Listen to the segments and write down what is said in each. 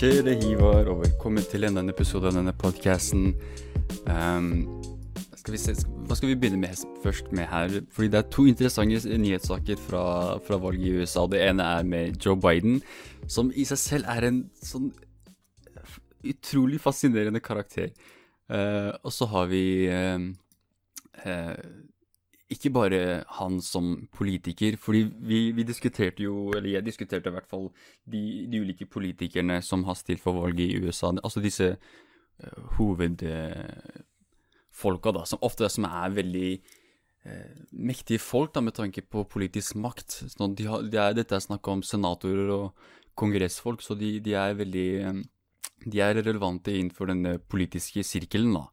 Yo, hva det er Hivar, og velkommen til enda en episode av denne podkasten. Um, se, hva skal vi begynne med først med her? Fordi det er to interessante nyhetssaker fra, fra valget i USA. Det ene er med Joe Biden, som i seg selv er en sånn utrolig fascinerende karakter. Uh, og så har vi uh, uh, ikke bare han som politiker, fordi vi, vi, diskuterte jo, eller jeg diskuterte i hvert fall, de, de ulike politikerne som har stilt for valget i USA. Altså disse uh, hovedfolka, da, som ofte som er veldig uh, mektige folk da, med tanke på politisk makt. Sånn, de har, de er, dette er snakk om senatorer og kongressfolk, så de, de er veldig um, De er relevante innenfor den politiske sirkelen, da.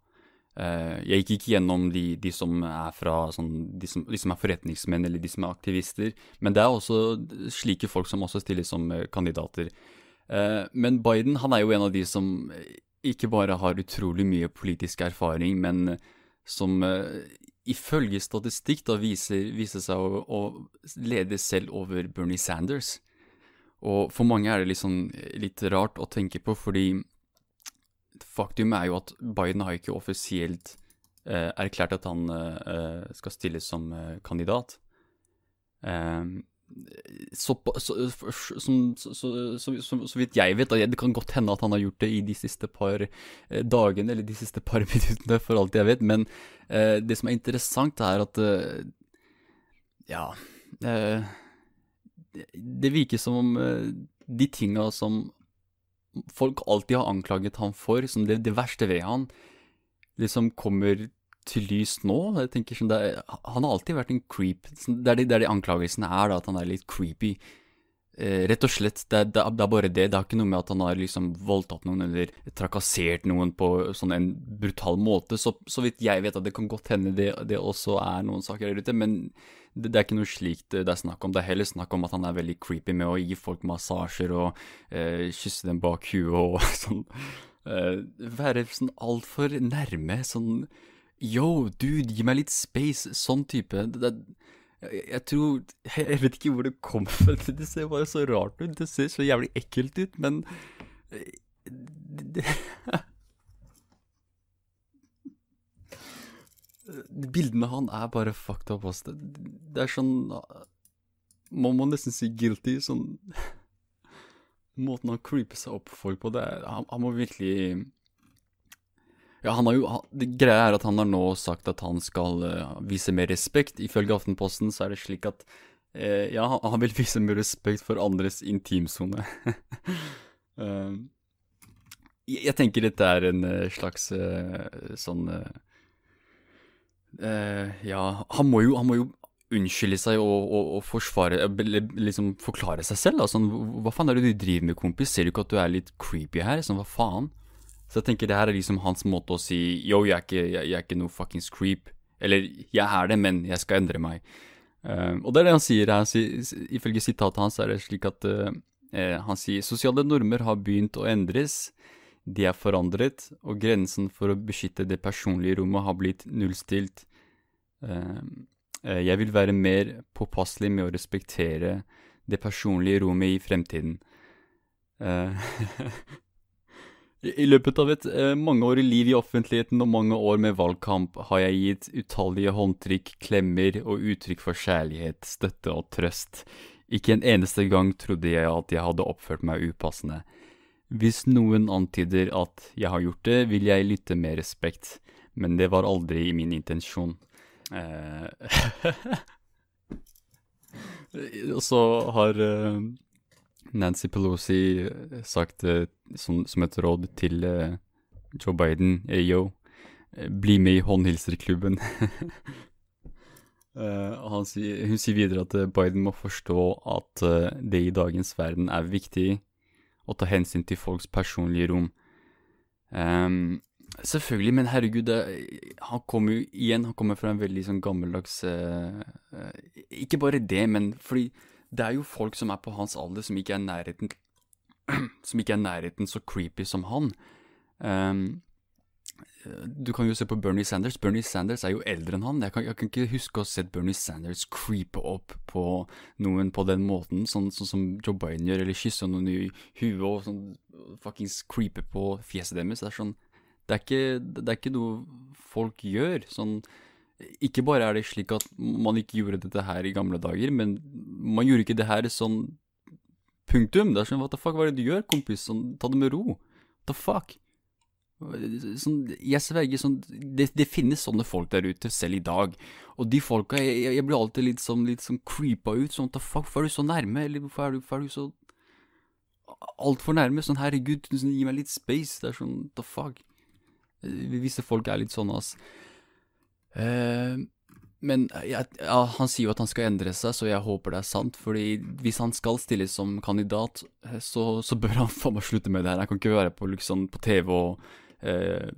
Uh, jeg gikk ikke gjennom de, de som er fra sånn, de, som, de, som, er forretningsmenn eller de som er aktivister, men det er også slike folk som også stiller som uh, kandidater. Uh, men Biden han er jo en av de som ikke bare har utrolig mye politisk erfaring, men som ifølge statistikk da viser, viser seg å, å, lede selv over Bernie Sanders. Og for mange er det liksom litt rart å tenke på, fordi faktum er jo at Biden har ikke offisielt eh, erklært at han eh, skal stilles som eh, kandidat. Ehm, så, så, så, så, vidt jeg vet, det kan godt hende at han har gjort det i de siste par eh, dagene eller de siste par minuttene, for alt jeg vet, men eh, det som er interessant, er at Ja Det virker som om de tinga som folk alltid har anklaget han for, som det, det verste ved han, liksom kommer til lys nå. Jeg tenker sånn, er, Han har alltid vært en creep. Det er de, det er de anklagelsene er, da, at han er litt creepy. Eh, rett og slett, det er, det, er, bare det. Det har ikke noe med at han har liksom voldtatt noen eller trakassert noen på sånn en brutal måte. Så, så vidt jeg vet, at det kan godt hende det, det også er noen saker der ute. Men det, det, er ikke noe slikt det er snakk om. Det er heller snakk om at han er veldig creepy med å gi folk massasjer og eh, kysse dem bak huet og sånn. Eh, være sånn altfor nærme. Sånn Yo, dude, gi meg litt space. Sånn type. Det, jeg, jeg, tror Jeg vet ikke hvor det kommer fra. Det ser bare så rart ut. Det ser så jævlig ekkelt ut, men eh, det, Bildene han er bare fucked up. Altså. Det, er sånn Man må nesten si guilty. Sånn Måten han creeper seg opp folk på, det er, han, han, må virkelig Ja, han har jo han, Det greia er at han har nå sagt at han skal uh, vise mer respekt. Ifølge Aftenposten så er det slik at uh, Ja, han, vil vise mer respekt for andres intimsone. uh, jeg, jeg, tenker dette er en slags sånn ja, han må, jo, han må jo unnskylde seg og, og, og forsvare Liksom forklare seg selv. Da. Sånn, hva faen er det du driver med, kompis? Ser du ikke at du er litt creepy her? Sånn, hva faen? Så jeg tenker det her er liksom hans måte å si yo, jeg er ikke, jeg, jeg er ikke noe fuckings creep. Eller jeg er det, men jeg skal endre meg. Uh, og det er det han sier her. Ifølge sitatet hans er det slik at uh, han sier sosiale normer har begynt å endres. De er forandret, og grensen for å beskytte det personlige rommet har blitt nullstilt. Ehm, eh, jeg vil være mer påpasselig med å respektere det personlige rommet i fremtiden. Eh, I løpet av et eh, mangeårig liv i offentligheten og mange år med valgkamp har jeg gitt utallige håndtrykk, klemmer og uttrykk for kjærlighet, støtte og trøst. Ikke en eneste gang trodde jeg at jeg hadde oppført meg upassende. Hvis noen antyder at jeg har gjort det, vil jeg lytte med respekt, men det var aldri min intensjon. Eh, og så har eh, Nancy Pelosi sagt eh, som, som, et råd til eh, Joe Biden Yo, bli med i håndhilserklubben. sier, hun sier videre at Biden må forstå at det i dagens verden er viktig å ta hensyn til folks personlige rom. Um, selvfølgelig, men herregud, det, han kommer jo igjen Han kommer fra en veldig sånn gammeldags uh, uh, Ikke bare det, men fordi det er jo folk som er på hans alder, som ikke er nærheten Som ikke er nærheten så creepy som han. Um, du kan jo se på Bernie Sanders. Bernie Sanders er jo eldre enn han. Jeg kan, jeg kan ikke huske å ha sett Bernie Sanders creepe opp på noen på den måten, sånn, sånn som Joe Biden gjør, eller kysse noen i huet og sånn fuckings creepe på fjeset deres. Det er sånn det er, ikke, det er ikke noe folk gjør. Sånn Ikke bare er det slik at man ikke gjorde dette her i gamle dager, men man gjorde ikke det her sånn punktum. Det er sånn, what the fuck, hva er det du gjør, kompis? Sånn, ta det med ro. What the fuck? Sånn, jeg sverger sånn det, det, finnes sånne folk der ute selv i dag. Og de folka Jeg, jeg blir alltid litt sånn, litt sånn creepa ut. Sånn da fuck, hvorfor er du så nærme? Eller hvorfor er du, hvorfor er du så altfor nærme? Sånn herregud, sånn, gi meg litt space. Det er sånn the fuck. Visse folk er litt sånn, ass. Uh, men ja, ja, han sier jo at han skal endre seg, så jeg håper det er sant. Fordi hvis han skal stilles som kandidat, eh, så, så bør han faen meg slutte med det her. Han kan ikke være på, liksom, på TV og eh,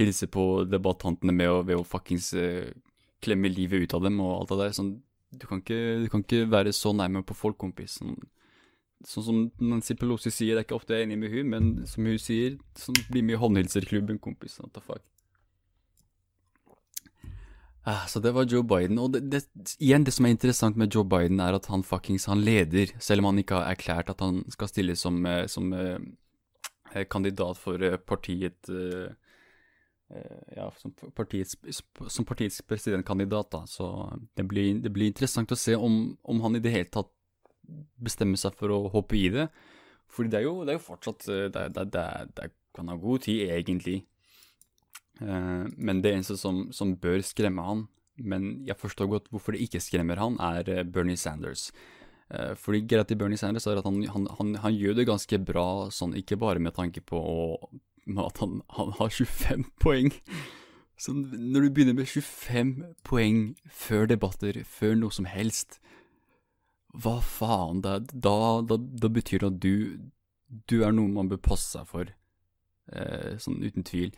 hilse på debattantene med å, ved å fuckings eh, klemme livet ut av dem og alt det der. Sånn, du, kan ikke, du, kan ikke, være så nærme på folk, kompis. Sånn, sånn som Nancy Pelosi sier, det er ikke ofte jeg er enig med hun, men som hun sier, sånn, bli med i håndhilserklubben, kompis. What the fuck. Ah, så det var Joe Biden. Og det, det, igjen, det som er interessant med Joe Biden, er at han fuckings han leder, selv om han ikke har erklært at han skal stille som, eh, som uh, kandidat for uh, partiet uh, Ja, som partiets, som partiets, presidentkandidat, da. Så det blir, det blir interessant å se om, om, han i det hele tatt bestemmer seg for å hoppe i det. For det er jo, det er jo fortsatt det, det, det, kan ha god tid, egentlig. men det eneste som, som bør skremme han, men jeg forstår godt hvorfor det ikke skremmer han, er Bernie Sanders. Uh, fordi greit Bernie Sanders er at han, han, han, han, gjør det ganske bra, sånn ikke bare med tanke på å, at han, har 25 poeng. Så når du begynner med 25 poeng før debatter, før noe som helst, hva faen? Da, da, da, da betyr det at du, du er noe man bør passe seg for, eh, sånn uten tvil.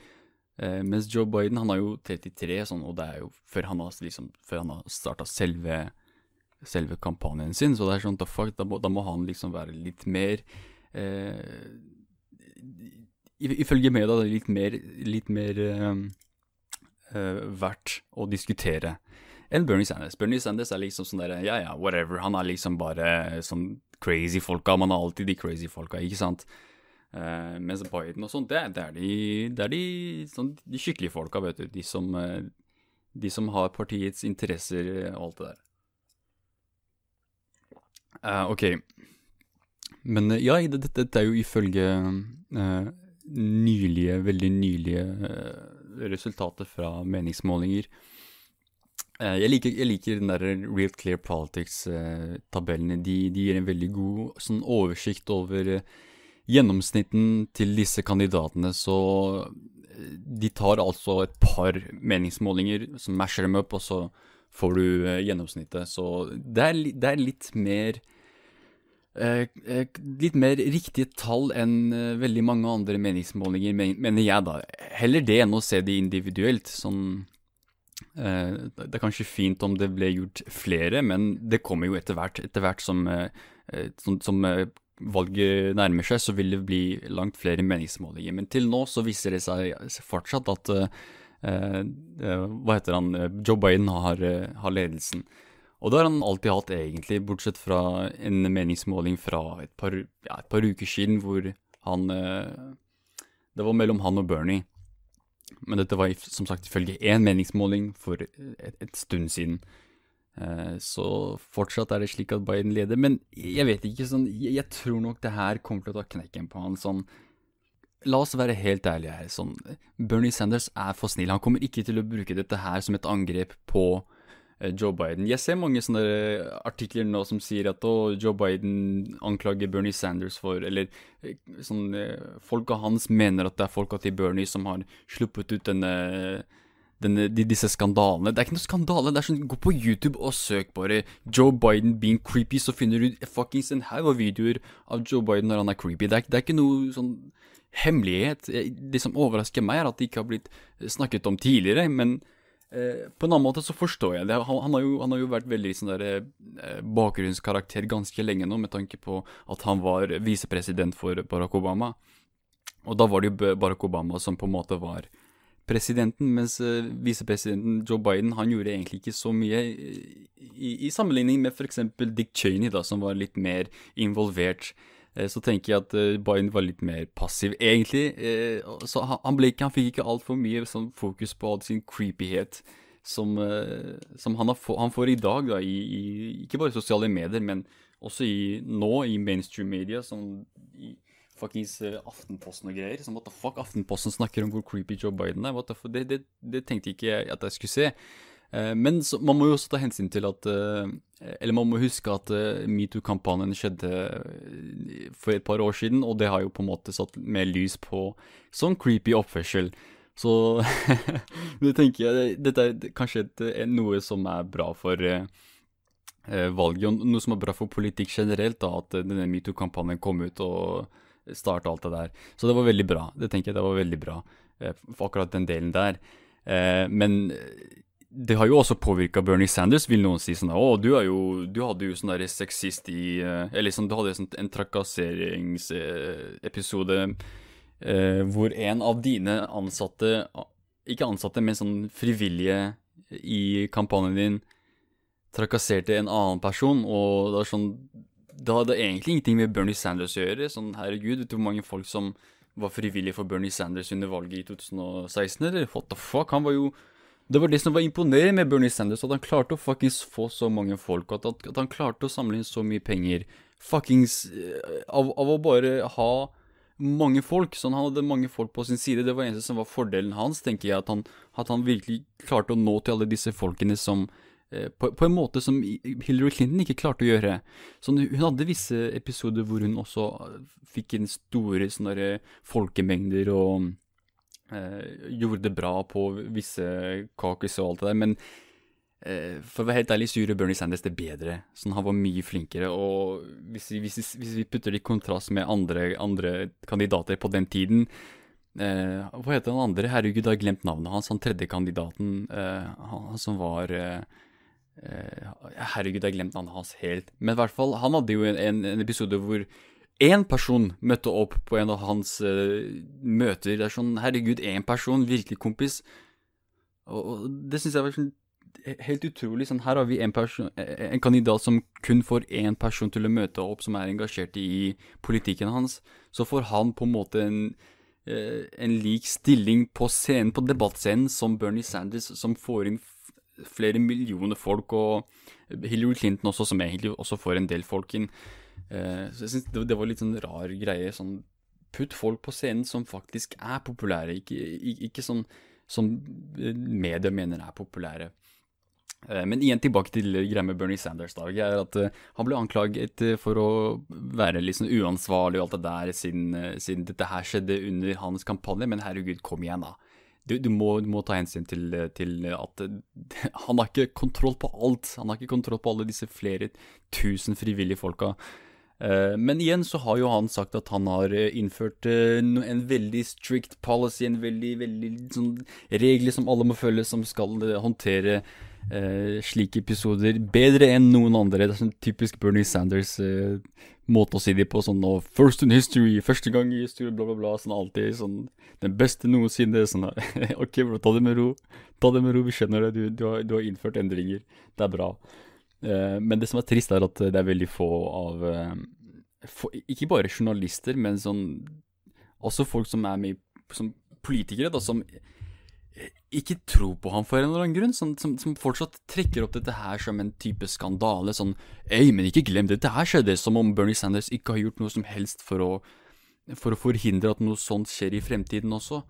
Eh, mens Joe Biden, han har jo 33, sånn, og det er jo før han har, liksom, har starta selve selve kampanjen sin. Så det er sånn, da, fuck, da, må, da må han liksom være litt mer eh, Ifølge media det er litt mer, litt mer eh, eh, verdt å diskutere enn Bernie Sanders. Bernie Sanders er liksom sånn der, ja ja, whatever. Han er liksom bare sånn crazy folka. Man har alltid de crazy folka, ikke sant? Uh, mens Biden og sånt, det, det, er de, det er de, sånn, de skikkelige folka, vet du. De som, de som har partiets interesser og alt det der. Uh, ok. Men uh, ja, dette, dette, er jo ifølge uh, nylige, veldig nylige resultater fra meningsmålinger. Jeg liker, jeg, liker, den der Real Clear Politics-tabellene. De, de, gir en veldig god sånn oversikt over gjennomsnitten til disse kandidatene. Så de tar altså et par meningsmålinger, som masher dem opp, og så får du gjennomsnittet. Så det er, det er litt mer Eh, eh, litt mer riktige tall enn eh, veldig mange andre meningsmålinger, mener jeg, da. Heller det enn å se det individuelt. Sånn Det er kanskje fint om det ble gjort flere, men det kommer jo etter hvert. Etter hvert som, som, som valget nærmer seg, så vil det bli langt flere meningsmålinger. Men til nå så viser det seg fortsatt at Hva heter han? Joe Biden har, har ledelsen. Og det har han alltid hatt, egentlig, bortsett fra en meningsmåling fra et par, ja, et par uker siden hvor han eh, Det var mellom han og Bernie. Men dette var som sagt ifølge én meningsmåling for et, et stund siden. Eh, så fortsatt er det slik at Biden leder, men jeg vet ikke sånn Jeg, jeg tror nok det her kommer til å ta knekken på han sånn La oss være helt ærlige her. Sånn, Bernie Sanders er for snill. Han kommer ikke til å bruke dette her som et angrep på Eh, Joe Biden. Jeg ser mange sånne artikler nå som sier at å, Joe Biden anklager Bernie Sanders for Eller eh, sånn eh, Folka hans mener at det er folka til Bernie som har sluppet ut denne, denne de, disse skandalene. Det er ikke noe skandale. det er sånn, Gå på YouTube og søk bare Joe Biden being creepy, så finner du fuckings en haug av videoer av Joe Biden når han er creepy. Det er, det er ikke noe sånn hemmelighet. Det som overrasker meg, er at det ikke har blitt snakket om tidligere. men Eh, på en annen måte så forstår jeg det. Han, han, har, jo, han har, jo, vært veldig sånn der, eh, bakgrunnskarakter ganske lenge nå, med tanke på at han var visepresident for Barack Obama. Og da var det jo Barack Obama som på en måte var presidenten, mens eh, visepresidenten Joe Biden han gjorde egentlig ikke så mye i, i sammenligning med f.eks. Dick Cheney, da, som var litt mer involvert. Uh, så tenker jeg at uh, Biden var litt mer passiv, egentlig. så han, ble ikke, han fikk ikke altfor mye sånn, fokus på all sin creepyhet som, som han, har, han, får i dag, da, i, i, ikke bare sosiale medier, men også i, nå i mainstream media. Som i, fuckings Aftenposten og greier. Som what the fuck, Aftenposten snakker om hvor creepy Joe Biden er. What the fuck? Det, det, det tenkte ikke jeg at jeg skulle se. Uh, men så, man må jo også ta hensyn til at uh, Eller man må huske at metoo-kampanjen skjedde for et par år siden, og det har jo på en måte satt mer lys på sånn creepy oppførsel. Så det tenker jeg Dette er kanskje et, noe som er bra for valget, og noe som er bra for politikk generelt, da, at denne metoo-kampanjen kom ut og starta alt det der. Så det var veldig bra. Det tenker jeg det var veldig bra eh, for akkurat den delen der. Eh, men det har jo også påvirka Bernie Sanders, vil noen si sånn Å, du, er jo, du hadde jo sånn der sexist i eh, Eller sånn, du hadde sånn, en trakasseringsepisode eh, hvor en av dine ansatte Ikke ansatte, men sånn frivillige i kampanjen din trakasserte en annen person, og det er sånn det hadde egentlig ingenting med Bernie Sanders å gjøre. Sånn, herregud, vet du hvor mange folk som var frivillige for Bernie Sanders under valget i 2016, eller? What the fuck? Han var jo Det var det som var imponerende med Bernie Sanders, at han klarte å fuckings få så mange folk, at, at, han klarte å samle inn så mye penger. Fuckings eh, av, av, å bare ha mange folk. Sånn, han hadde mange folk på sin side. Det var eneste som var fordelen hans, tenker jeg, at han, at han virkelig klarte å nå til alle disse folkene som Eh, på, på, en måte som Hillary Clinton ikke klarte å gjøre. Sånn, hun hadde visse episoder hvor hun også eh, fikk inn store sånne folkemengder og gjorde det bra på visse caucus og alt det der, men eh, for å være helt ærlig så gjorde Bernie Sanders det bedre. Sånn, han var mye flinkere, og hvis vi, hvis, hvis vi putter det i kontrast med andre, andre, kandidater på den tiden eh, Hva heter han andre? Herregud, jeg har glemt navnet hans. Han tredje kandidaten, eh, han som var eh, herregud, jeg har glemt navnet hans helt. Men i hvert fall, han hadde jo en, en, episode hvor én person møtte opp på en av hans uh, møter. Det er sånn, herregud, én person, virkelig kompis. Og, og det syns jeg var sånn helt utrolig. Sånn, her har vi en, person, en kandidat som kun får én person til å møte opp, som er engasjert i politikken hans. Så får han på en måte en, uh, en lik stilling på scenen, på debattscenen, som Bernie Sanders, som får inn flere millioner folk, og Hillary Clinton også, som egentlig også får en del folk inn. Eh, så jeg synes det, var litt sånn rar greie. sånn Putt folk på scenen som faktisk er populære, ikke, ikke sånn som media mener er populære. Eh, men igjen tilbake til greia med Bernie Sanders. da, er at Han ble anklaget for å være litt sånn uansvarlig og alt det der, siden, siden dette her skjedde under hans kampanje. Men herregud, kom igjen, da du, du, må, du, må, ta hensyn til, til, at han har ikke kontroll på alt. Han har ikke kontroll på alle disse flere tusen frivillige folka. Eh, men igjen så har jo han sagt at han har eh, innført eh, en veldig strict policy, en veldig, veldig sånn regler som alle må følge, som skal håndtere slike episoder bedre enn noen andre. Det er sånn typisk Bernie Sanders måte å si det på. Sånn og 'First in history', første gang i historie, bla, bla, bla. Sånn alltid sånn Den beste noensinne. Sånn OK, bro, ta det med ro. Ta det med ro, vi skjønner det. Du, du, har, du har, innført endringer. Det er bra. Eh, men det som er trist, er at det er veldig få av uh, for, Ikke bare journalister, men sånn Også folk som er med som politikere, da, som ikke tro på ham for en eller annen grunn, som, som, som, fortsatt trekker opp dette her som en type skandale. Sånn Ei, men ikke glem det, dette her skjedde, som om Bernie Sanders ikke har gjort noe som helst for å, for å forhindre at noe sånt skjer i fremtiden også.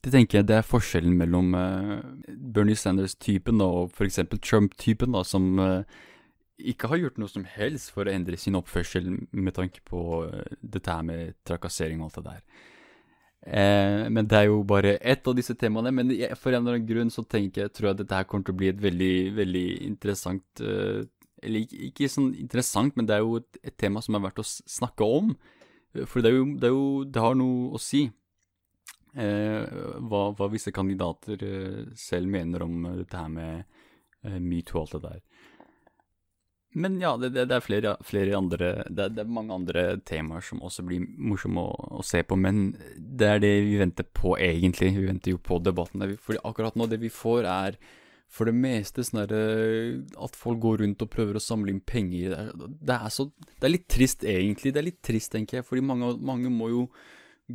Det tenker jeg det er forskjellen mellom uh, Bernie Sanders-typen og f.eks. Trump-typen, da, som uh, ikke har gjort noe som helst for å endre sin oppførsel med tanke på uh, dette her med trakassering og alt det der. Eh, men det er jo bare ett av disse temaene. Men for en eller annen grunn så tenker jeg, tror jeg dette her kommer til å bli et veldig, veldig interessant eh, Eller ikke, ikke, sånn interessant, men det er jo et, et, tema som er verdt å snakke om. For det, jo, det, jo, det har noe å si. Eh, hva, hva, visse kandidater eh, selv mener om dette her med eh, metoo og alt det der. Men ja, det, det, er flere, flere andre det, det, er mange andre temaer som også blir morsomme å, å, se på, men det er det vi venter på, egentlig. Vi venter jo på debatten. For akkurat nå, det vi får, er for det meste sånn At folk går rundt og prøver å samle inn penger. Det er, det er, så Det er litt trist, egentlig. Det er litt trist, tenker jeg, fordi mange, mange må jo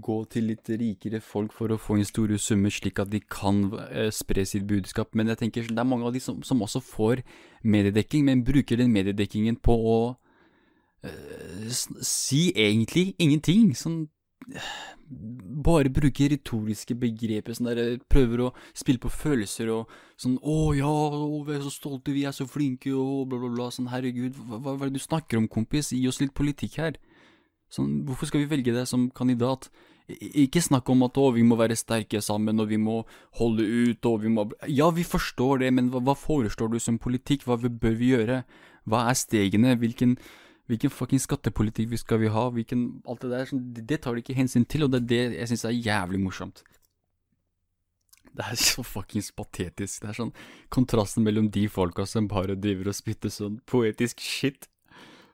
gå til litt rikere folk for å få inn store summer, slik at de kan eh, spre sitt budskap. Men jeg tenker det er mange av de som, som også får mediedekking, men bruker den mediedekkingen på å eh, si egentlig ingenting. Sånn bare bruker retoriske begreper, sånn der, prøver å spille på følelser og sånn 'Å ja, vi er så stolte, vi er så flinke', og bla, bla, bla. Sånn, herregud, hva, hva er det du snakker om, kompis? Gi oss litt politikk her. Sånn, hvorfor skal vi velge deg som kandidat? Ikke snakk om at å, vi må være sterke sammen, og vi må holde ut, og vi må Ja, vi forstår det, men hva, hva foreslår du som politikk? Hva bør vi gjøre? Hva er stegene? Hvilken Hvilken fucking skattepolitikk vi skal vi ha? Hvilken, alt det der, sånn, det tar de ikke hensyn til, og det er det jeg syns er jævlig morsomt. Det er så fuckings patetisk. Det er sånn kontrasten mellom de folka som bare driver og spytter sånn poetisk shit.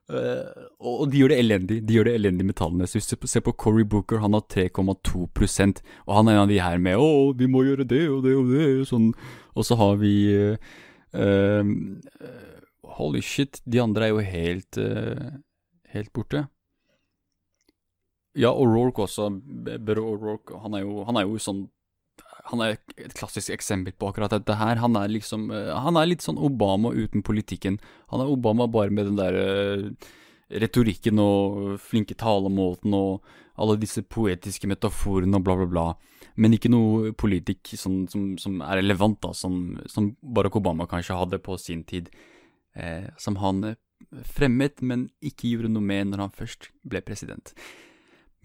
Uh, og de gjør det elendig. De gjør det elendig med tallene. Så hvis du ser på Cory Booker, han har 3,2% og han er en av de her med 'Å, vi må gjøre det og det og det', sånn. Og så har vi uh, uh, holy shit, de andre er jo helt Helt borte. Ja, O'Rourke også. Burr O'Rourke, han han er jo sånn han er et klassisk eksempel på akkurat dette her. Han er liksom uh, Han er litt sånn Obama uten politikken. Han er Obama bare med den der uh, retorikken og flinke talemåten og alle disse poetiske metaforene og bla, bla, bla. Men ikke noe politikk som, som, som er relevant, da, som, som Barack Obama kanskje hadde på sin tid eh, som han eh, fremmet, men ikke gjorde noe med når han først ble president.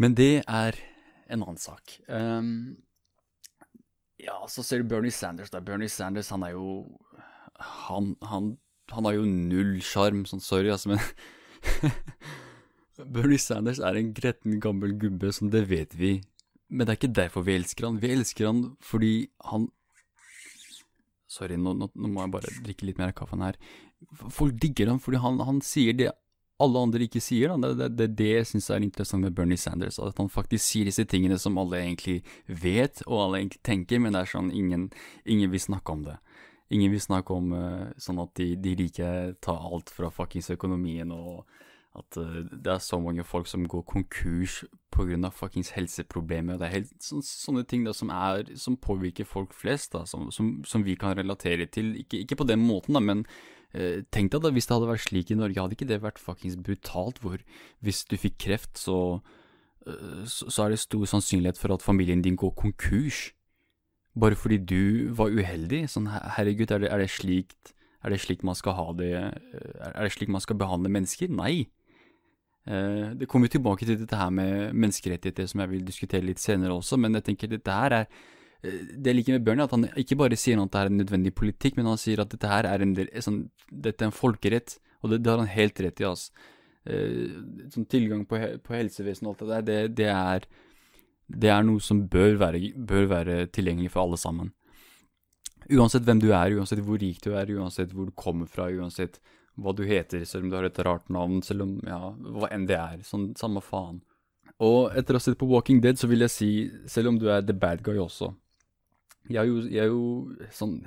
Men det er en annen sak. Um, ja, så ser du Bernie Sanders, da. Bernie Sanders, han er jo Han, han, han har jo null sjarm, sånn sorry, altså, men Bernie Sanders er en gretten gammel gubbe, som det vet vi. Men det er ikke derfor vi elsker han. Vi elsker han fordi han Sorry, nå, nå, nå må jeg bare drikke litt mer av kaffen her. Folk digger han fordi han, han sier det alle andre ikke sier. Da. Det er det, det, jeg syns er interessant med Bernie Sanders. At han faktisk sier disse tingene som alle egentlig vet, og alle egentlig tenker, men det er sånn ingen, ingen vil snakke om det. Ingen vil snakke om uh, sånn at de, de rike tar alt fra fuckings økonomien, og at uh, det er så mange folk som går konkurs pga. fuckings helseproblemer. Det er helt sånne, sånne ting da, som, er, som, påvirker folk flest, da, som, som, som, vi kan relatere til. Ikke, ikke på den måten, da, men tenk deg da hvis det hadde vært slik i Norge, hadde ikke det vært fuckings brutalt, hvor hvis du fikk kreft, så, uh, så, er det stor sannsynlighet for at familien din går konkurs. Bare fordi du var uheldig? Sånn, herregud, er det, er det, slik, er det slik man skal ha det eh, Er det slik man skal behandle mennesker? Nei. Det kommer tilbake til dette her med menneskerettigheter, som jeg vil diskutere litt senere også, men jeg tenker dette her er det jeg liker med Bernie, at han ikke bare sier at det er en nødvendig politikk, men han sier at dette her er en, sånn, dette er en folkerett, og det, det, har han helt rett i. altså. Eh, sånn tilgang på, på helsevesenet og alt det der, det, det, er, det er noe som bør være, bør være, tilgjengelig for alle sammen. Uansett hvem du er, uansett hvor rik du er, uansett hvor du kommer fra, uansett hva du heter, selv om du har et rart navn, selv om ja, hva enn det er. Sånn, samme faen. Og etter å ha sett på Walking Dead, så vil jeg si, selv om du er the bad guy også, jeg er jo, jeg er jo sånn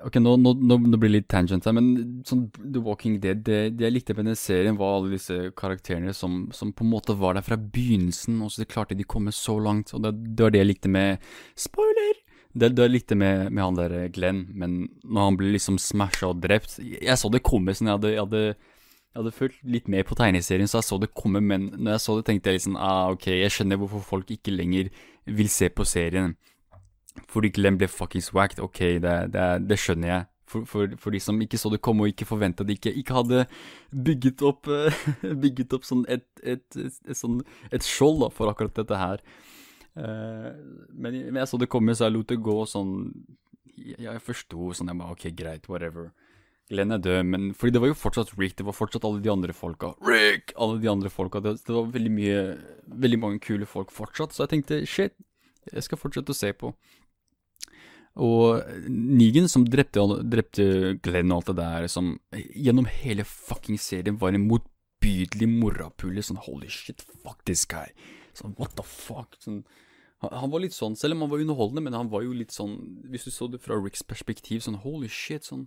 Ok, nå, nå, nå, blir det litt tangent her, men sånn The Walking Dead Det, det jeg likte med den serien, var alle disse karakterene som, som, på en måte var der fra begynnelsen, og så klarte de å komme så langt. Og det, det var det jeg likte med Spoiler! Det, det jeg likte med, med, han der Glenn, men når han ble liksom smasha og drept Jeg så det komme sånn, jeg hadde, jeg hadde jeg hadde fulgt litt med på tegneserien, så jeg så det komme, men når jeg så det, tenkte jeg liksom ah, ok, jeg skjønner hvorfor folk ikke lenger vil se på serien. Fordi Glenn ble fuckings whacked. Ok, det, det, det skjønner jeg. For, for, for, de som ikke så det komme og ikke forventa det, ikke, ikke hadde bygget opp, bygget opp sånn et, et, et, et, sånn, et skjold da, for akkurat dette her. Uh, men, men, jeg så det komme, så jeg lot det gå sånn Jeg, jeg forsto sånn Jeg bare ok, greit, whatever. Glenn er død, men fordi det var jo fortsatt Rick, det var fortsatt alle de andre folka. Rick! Alle de andre folka. Det, det var veldig mye Veldig mange kule folk fortsatt, så jeg tenkte shit, jeg skal fortsette å se på. Og Negan, som drepte, drepte Glenn og alt det der, som gjennom hele fucking serien var en motbydelig morapule. Sånn holy shit, fuck this guy. Sånn what the fuck. Sånn, han, han, var litt sånn, selv om han var underholdende, men han var jo litt sånn Hvis du så det fra Ricks perspektiv, sånn holy shit, sånn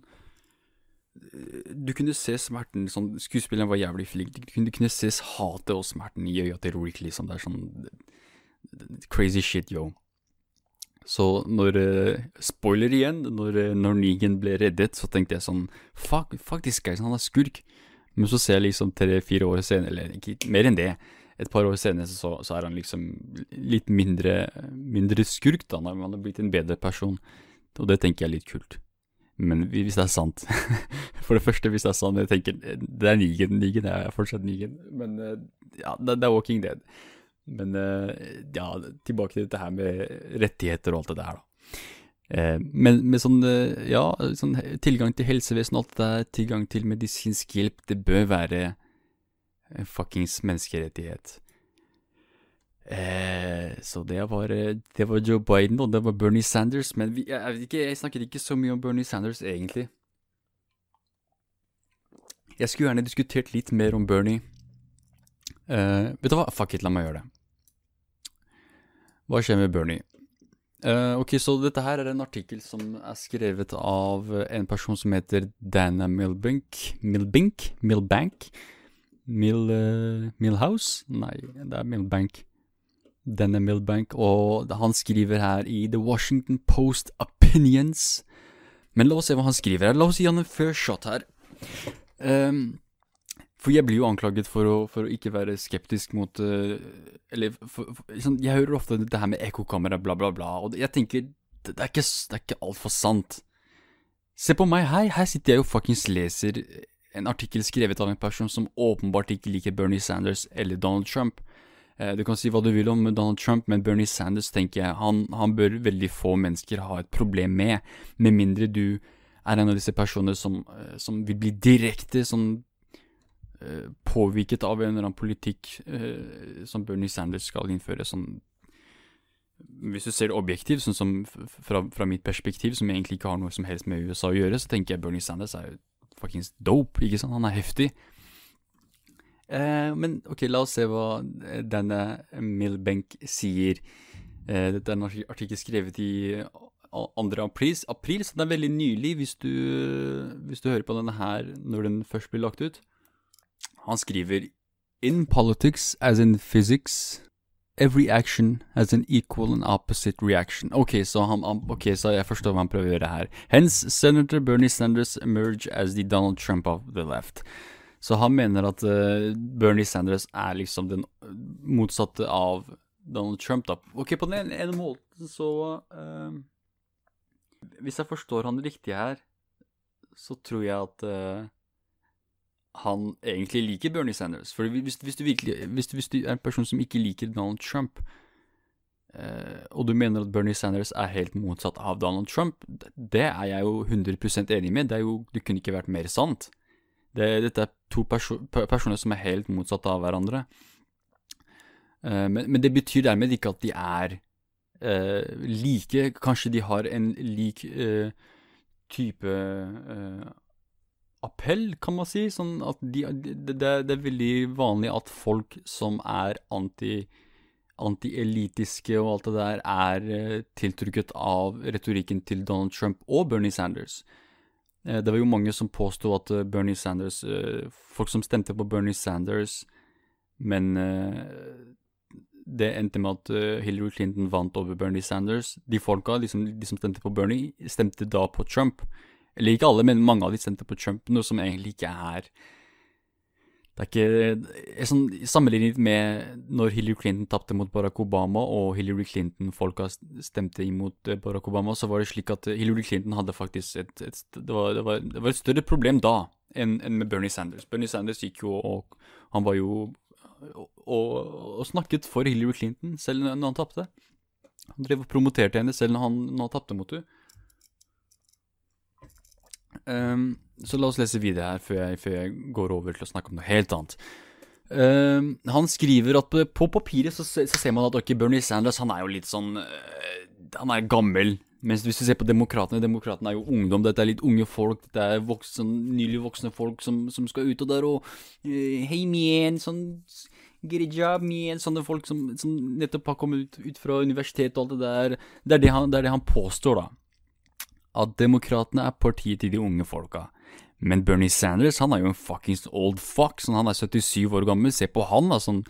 du kunne se smerten sånn, Skuespilleren var jævlig flink. Du kunne, du kunne se hatet og smerten i øya til Rick, liksom. Det er sånn Crazy shit, yo. Så når uh, Spoiler igjen. Når, uh, når Negan ble reddet, så tenkte jeg sånn Fuck, faktisk, han er skurk. Men så ser jeg liksom tre-fire år senere, eller ikke mer enn det, et par år senere, så, så er han liksom litt mindre, mindre skurk, da. Han har blitt en bedre person. Og det tenker jeg er litt kult. Men hvis det er sant For det første, hvis det er sant, jeg tenker Det er Negan. Negan er fortsatt Negan. Men ja, det, det er Walking Dead. Men uh, ja, tilbake til dette her med rettigheter og alt det der, da. Uh, men med sånn, uh, ja, sånn tilgang til helsevesen og alt det der, tilgang til medisinsk hjelp, det bør være en fuckings menneskerettighet. så det var, det var Joe Biden, og det var Bernie Sanders. Men vi, jeg, ikke, jeg snakker ikke så mye om Bernie Sanders, egentlig. Jeg skulle gjerne diskutert litt mer om Bernie. vet du hva, fuck it, la meg gjøre det. Hva skjer med Bernie? Uh, ok, så dette her er en artikkel som er skrevet av en person som heter Dana Milbank Milbank? Milbank? Mil, uh, Milhouse? Nei, det er Milbank. Dana Milbank, og han skriver her i The Washington Post Opinions. Men la oss se hva han skriver her. La oss gi han en first shot her. Um, for jeg blir jo anklaget for å, for å ikke være skeptisk mot uh, Eller for, for, sånn, Jeg hører ofte det her med ekkokamera, bla, bla, bla, og jeg tenker Det, det er ikke, det er ikke altfor sant. Se på meg, her, her sitter jeg jo fuckings leser en artikkel skrevet av en person som åpenbart ikke liker Bernie Sanders eller Donald Trump. Uh, du kan si hva du vil om Donald Trump, men Bernie Sanders tenker jeg han, han bør veldig få mennesker ha et problem med, med mindre du er en av disse personene som, uh, som vil bli direkte sånn Eh, påvirket av en eller annen politikk eh, som Bernie Sanders skal innføre. Sånn, hvis du ser det objektivt, sånn som fra, fra, mitt perspektiv, som egentlig ikke har noe som helst med USA å gjøre, så tenker jeg Bernie Sanders er jo fuckings dope, ikke sant? Han er heftig. Eh, men ok, la oss se hva denne Milbank sier. Eh, dette er en artikkel skrevet i 2. April, april, så det er veldig nylig hvis du, hvis du hører på denne her når den først blir lagt ut. Han skriver In politics, as in physics, every action has an equal and opposite reaction. Ok, så, han, okay, så jeg forstår hva han prøver å gjøre her. Hence, Senator Bernie Sanders emerge as the Donald Trump of the left. Så han mener at uh, Bernie Sanders er liksom den motsatte av Donald Trump, da. Ok, på den ene måten så uh, Hvis jeg forstår han riktig her, så tror jeg at uh, han egentlig liker Bernie Sanders. For hvis, hvis, du, virkelig, hvis, du, hvis du, er en person som ikke liker Donald Trump, eh, og du mener at Bernie Sanders er helt motsatt av Donald Trump, det er jeg jo 100% enig med. Det, jo, det kunne ikke vært mer sant. Det, dette er to perso personer som er helt motsatt av hverandre. Eh, men, men, det betyr dermed ikke at de er eh, like. Kanskje de har en lik eh, type eh, appell, kan man si. Sånn at de, det, det, er veldig vanlig at folk som er anti antielitiske og alt det der, er uh, tiltrukket av retorikken til Donald Trump og Bernie Sanders. Uh, det var jo mange som påsto at uh, Bernie Sanders Folk som stemte på Bernie Sanders, men det endte med at Hillary Clinton vant over Bernie Sanders. De folka, de som, de som stemte på Bernie, stemte da på Trump. Eller ikke alle, men mange av de stemte på Trump, noe som egentlig ikke er Det er ikke sånn, Sammenlignet med når Hillary Clinton tapte mot Barack Obama, og Hillary Clinton-folka stemte imot eh, Barack Obama, så var det slik at Hillary Clinton hadde faktisk et, et det, var, det, var, det, var, et større problem da enn, enn med Bernie Sanders. Bernie Sanders gikk jo og Han var jo og, og, snakket for Hillary Clinton selv når han tapte. Han drev og promoterte henne selv når han, når han tapte mot henne. Um, så la oss lese videre her før jeg, før jeg, går over til å snakke om noe helt annet. Um, han skriver at på papiret så, så, ser man at okay, Bernie Sanders han er jo litt sånn uh, Han er gammel. Mens hvis du ser på Demokratene Demokratene er jo ungdom. Dette er litt unge folk. Dette er voksen, nylig voksne folk som, som skal ut og der og uh, Hei, mien, sånn Get a job, igjen. Sånne folk som, som nettopp har kommet ut, ut, fra universitetet og alt det der. Det er det, han, det er det han påstår, da. At Demokratene er partiet til de unge folka. Men Bernie Sanders han er jo en fuckings old fuck. Sånn, han er 77 år gammel. Se på han, da. Sånn,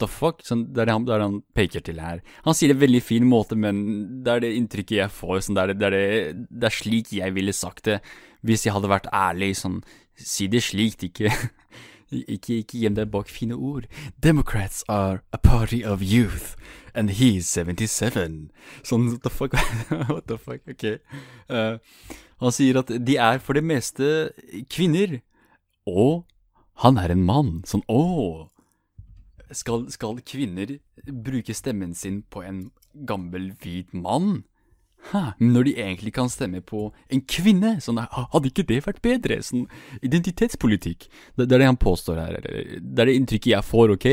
the fuck? Sånn, det, er det, han, det er det han peker til her. Han sier det på veldig fin måte, men det er det inntrykket jeg får. Sånn, det, er det, er det, er slik jeg ville sagt det hvis jeg hadde vært ærlig. Sånn, si det slik, ikke Ikke, ikke gjem deg bak fine ord. Democrats are a party of youth, and he's 77. Sånn, what the fuck? what the fuck? Ok. Uh, han sier at de er for det meste kvinner, og han er en mann. Sånn, å, skal, skal, kvinner bruke stemmen sin på en gammel, hvit mann? Hæ, når de egentlig kan stemme på en kvinne? Sånn, hadde ikke det vært bedre? Sånn identitetspolitikk. Det, det er det han påstår her. Det er det inntrykket jeg får, ok?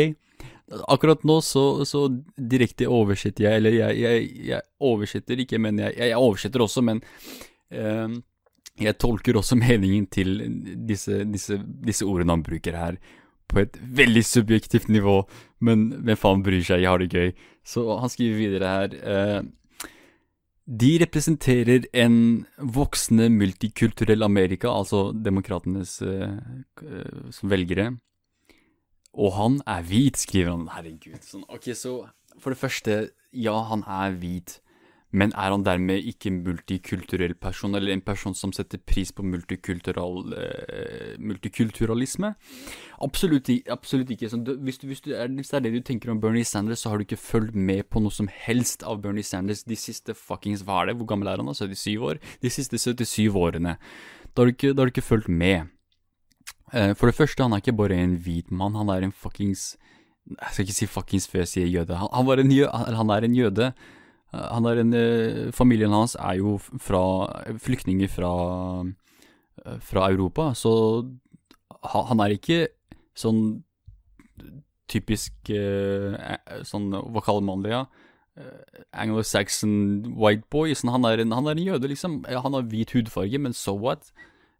Akkurat nå så, så direkte oversetter jeg, eller jeg, jeg, jeg oversetter ikke, men jeg, jeg, oversetter også, men uh, jeg tolker også meningen til disse, disse, disse ordene han bruker her på et veldig subjektivt nivå, men hvem faen bryr seg, jeg har det gøy. Så han skriver videre her eh, De representerer en voksende multikulturell Amerika, altså demokratenes uh, velgere. Og han er hvit, skriver han. Herregud. Sånn, ok, så for det første, ja, han er hvit. Men er han dermed ikke multikulturell person, eller en person som setter pris på multikultural, uh, multikulturalisme? Absolutt, absolutt ikke. Sånn, hvis, du, hvis, du er, hvis, det er det du tenker om Bernie Sanders, så har du ikke fulgt med på noe som helst av Bernie Sanders de siste fuckings Hva er det? Hvor gammel er han? da? 77 år? De siste 77 årene. Da har du ikke, har du ikke fulgt med. Uh, for det første, han er ikke bare en hvit mann, han er en fuckings Jeg skal ikke si fuckings før jeg sier jøde. Han, han, en han er en jøde han er en, eh, familien hans er jo fra flyktninger fra, eh, fra Europa, så han er ikke sånn typisk eh, sånn Hva kaller man det, ja? Anglo-Saxon white boy. Sånn, han, er en, han, er en, jøde, liksom. Han har hvit hudfarge, men so what?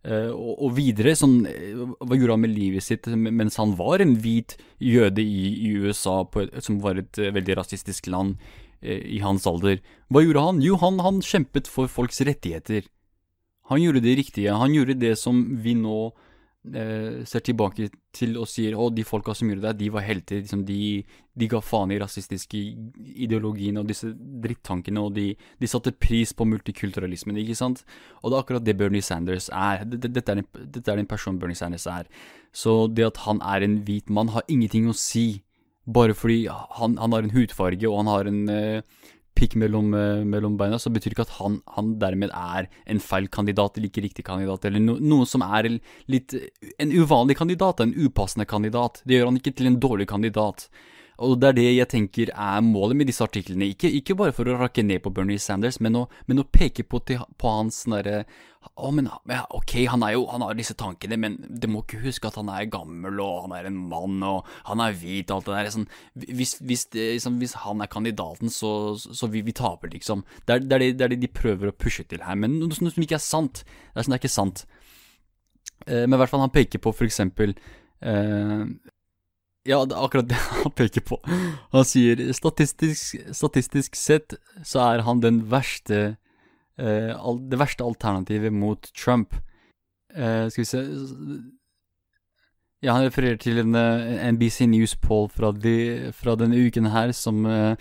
og, og, videre, sånn Hva gjorde han med livet sitt mens han var en hvit jøde i, i USA, et, som var et veldig rasistisk land? Eh, i hans alder. Hva gjorde han? Jo, han, han, kjempet for folks rettigheter. Han gjorde det riktige. Han gjorde det som vi nå eh, ser tilbake til og sier å, de folka som gjorde det, de var helter. Liksom, de, de, ga faen i rasistiske ideologiene og disse drittankene, og de, de, satte pris på multikulturalismen, ikke sant? Og det er akkurat det Bernie Sanders er. Dette er, en, dette er den personen Bernie Sanders er. Så det at han er en hvit mann, har ingenting å si bare fordi han, han, har en hudfarge og han har en uh, pikk mellom, uh, mellom, beina, så betyr ikke at han, han, dermed er en feil kandidat eller ikke riktig kandidat, eller no, noen som er litt en uvanlig kandidat, en upassende kandidat. Det gjør han ikke til en dårlig kandidat. Og det er det jeg tenker er målet med disse artiklene. Ikke, ikke bare for å rakke ned på Bernie Sanders, men å, men å peke på, til, på hans derre å, men ok, han jo Han har disse tankene, men det må ikke huske at han er gammel, og han er en mann, og han er hvit, og alt det der. Sånn, hvis, hvis, liksom, hvis, han er kandidaten, så, så vi, vi taper, liksom. Det er, det, er det, det er, det, de prøver å pushe til her, men noe som ikke er sant. Det er sånn det er ikke sant. Eh, men i hvert fall, han peker på for eksempel eh, ja, det er akkurat det han peker på. Han sier statistisk, statistisk sett så er han den verste eh, Det verste alternativet mot Trump. Eh, skal vi se Ja, han refererer til en NBC News-poll fra, de, fra, denne uken her som eh,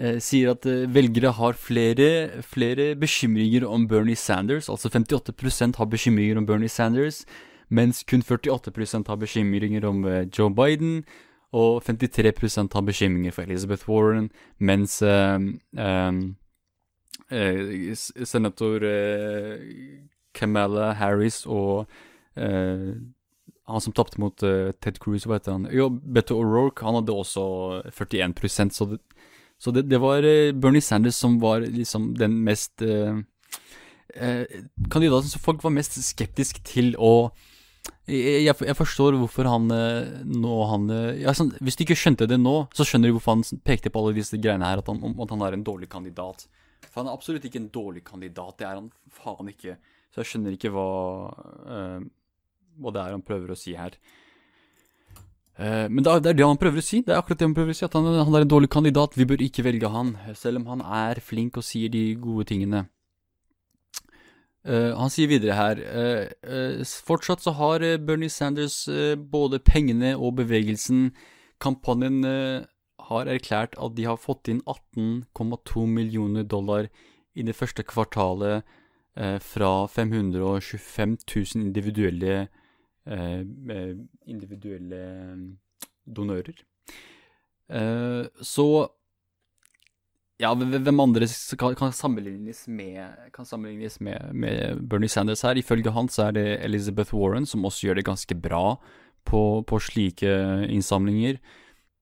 eh sier at eh, velgere har flere, flere bekymringer om Bernie Sanders. Altså 58% har bekymringer om Bernie Sanders mens kun 48% har bekymringer om eh, Joe Biden, og 53% har bekymringer for Elizabeth Warren, mens uh, um, uh, senator uh, Kamala Harris og uh, han som tapte mot Ted Cruz, hva heter han? Jo, Beto O'Rourke, han hadde også 41% så det, så det, det var Bernie Sanders som var liksom den mest Kandidaten som folk var mest skeptisk til å jeg, jeg, forstår hvorfor han eh, nå han, eh, ja, sånn, Hvis du ikke skjønte det nå, så skjønner du hvorfor han pekte på alle disse greiene her, at han, at han er en dårlig kandidat. For han er absolutt ikke en dårlig kandidat. Det er han faen ikke. Så jeg skjønner ikke hva, uh, hva det er han prøver å si her. Uh, men det er, det er, det han prøver å si. Det er akkurat det han prøver å si, At han, han, er en dårlig kandidat. Vi bør ikke velge han, selv om han er flink og sier de gode tingene. Uh, han sier videre her uh, Fortsatt så har Bernie Sanders både pengene og bevegelsen. Kampanjen har erklært at de har fått inn 18,2 millioner dollar i det første kvartalet fra 525 000 individuelle individuelle donører. så ja, hvem andre kan, sammenlignes, med, kan sammenlignes med, med, Bernie Sanders her? Ifølge han så er det Elizabeth Warren som også gjør det ganske bra på, på slike innsamlinger.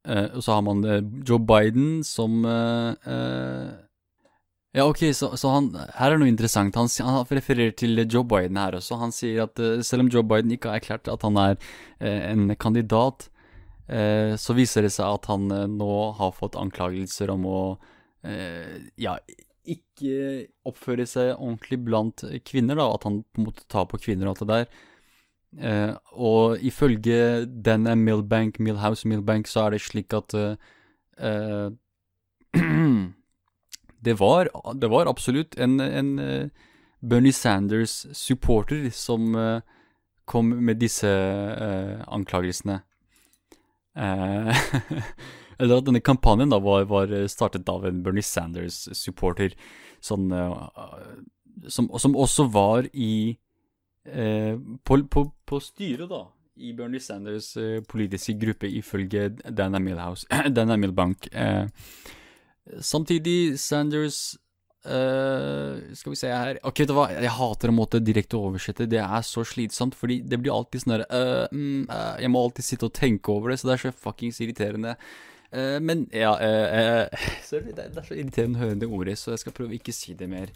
Eh, og så har man uh, Joe Biden som eh, Ja, ok, så, så, han Her er noe interessant. Han, han, refererer til Joe Biden her også. Han sier at selv om Joe Biden ikke har erklært at han er en kandidat, så viser det seg at han nå har fått anklagelser om å Eh, ja, ikke oppføre seg ordentlig blant kvinner, da, at han på en måte tar på kvinner og alt det der. Eh, og ifølge denne Millbank, Millhouse Millbank, så er det slik at eh, det, var, det var absolutt en, en Bernie Sanders-supporter som kom med disse anklagelsene. Eller at denne kampanjen da var, var startet av en Bernie Sanders-supporter sånn, uh, som, som, også var i uh, på, på, på, styret, da, i Bernie Sanders' uh, politiske gruppe, ifølge Dana Milhouse, Dana Millbank. samtidig, Sanders skal vi se her Ok, vet du hva, jeg hater å måtte direkte oversette. Det er så slitsomt, fordi det blir alltid sånn herre mm, Jeg må alltid sitte og tenke over det, så det er så fuckings irriterende. Uh, men ja uh, Sorry, det, er så irriterende å høre det ordet, så jeg skal prøve ikke si det mer.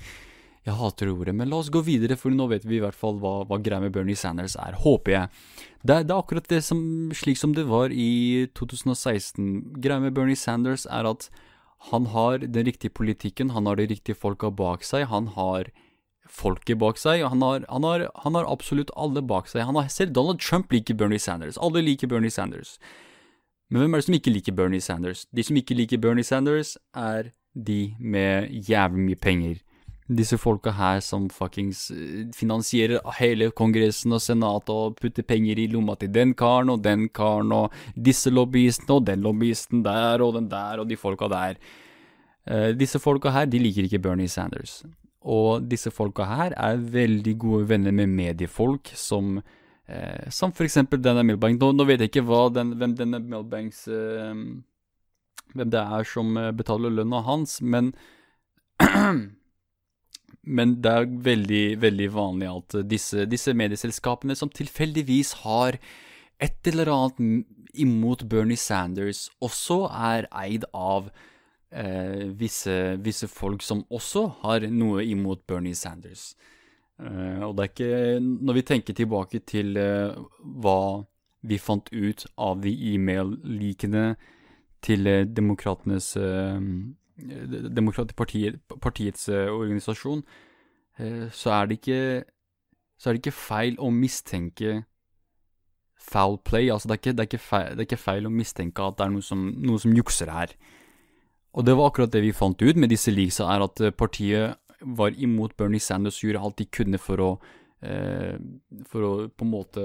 Jeg hater ordet, men la oss gå videre, for nå vet vi i hvert fall hva, hva greia med Bernie Sanders er, håper jeg. Det, det er akkurat det som, slik som det var i 2016. Greia med Bernie Sanders er at han har den riktige politikken, han har de riktige folka bak seg, han har folket bak seg, han har, han, har, han har absolutt alle bak seg. Han har, selv Donald Trump liker Bernie Sanders. Alle liker Bernie Sanders. Men hvem er det som ikke liker Bernie Sanders? De som ikke liker Bernie Sanders, er de med jævlig mye penger. Disse folka her som fuckings eh, finansierer hele Kongressen og Senatet og putter penger i lomma til den karen og den karen og disse lobbyistene og den lobbyisten der og den der og de folka der. Uh, disse folka her, de liker ikke Bernie Sanders. Og disse folka her er veldig gode venner med mediefolk som Eh, som for eksempel denne Milbank. Nå, nå, vet jeg ikke den, hvem denne Milbanks eh, Hvem det er som eh, betaler lønna hans, men Men det er veldig, veldig vanlig at disse, disse medieselskapene som tilfeldigvis har et eller annet imot Bernie Sanders, også er eid av eh, visse, visse, folk som også har noe imot Bernie Sanders. Uh, og det er ikke Når vi tenker tilbake til uh, hva vi fant ut av de e-mail-likene til uh, Demokratenes Demokratpartiet, partiets organisasjon, så er det ikke så er det ikke feil å mistenke foul play. Altså, det er, ikke, det, er ikke feil, det er ikke, feil, å mistenke at det er noe som, noe som jukser her. Og det var akkurat det vi fant ut med disse leaksa, er at partiet var imot Bernie Sanders og gjorde alt de kunne for å eh, For å på en måte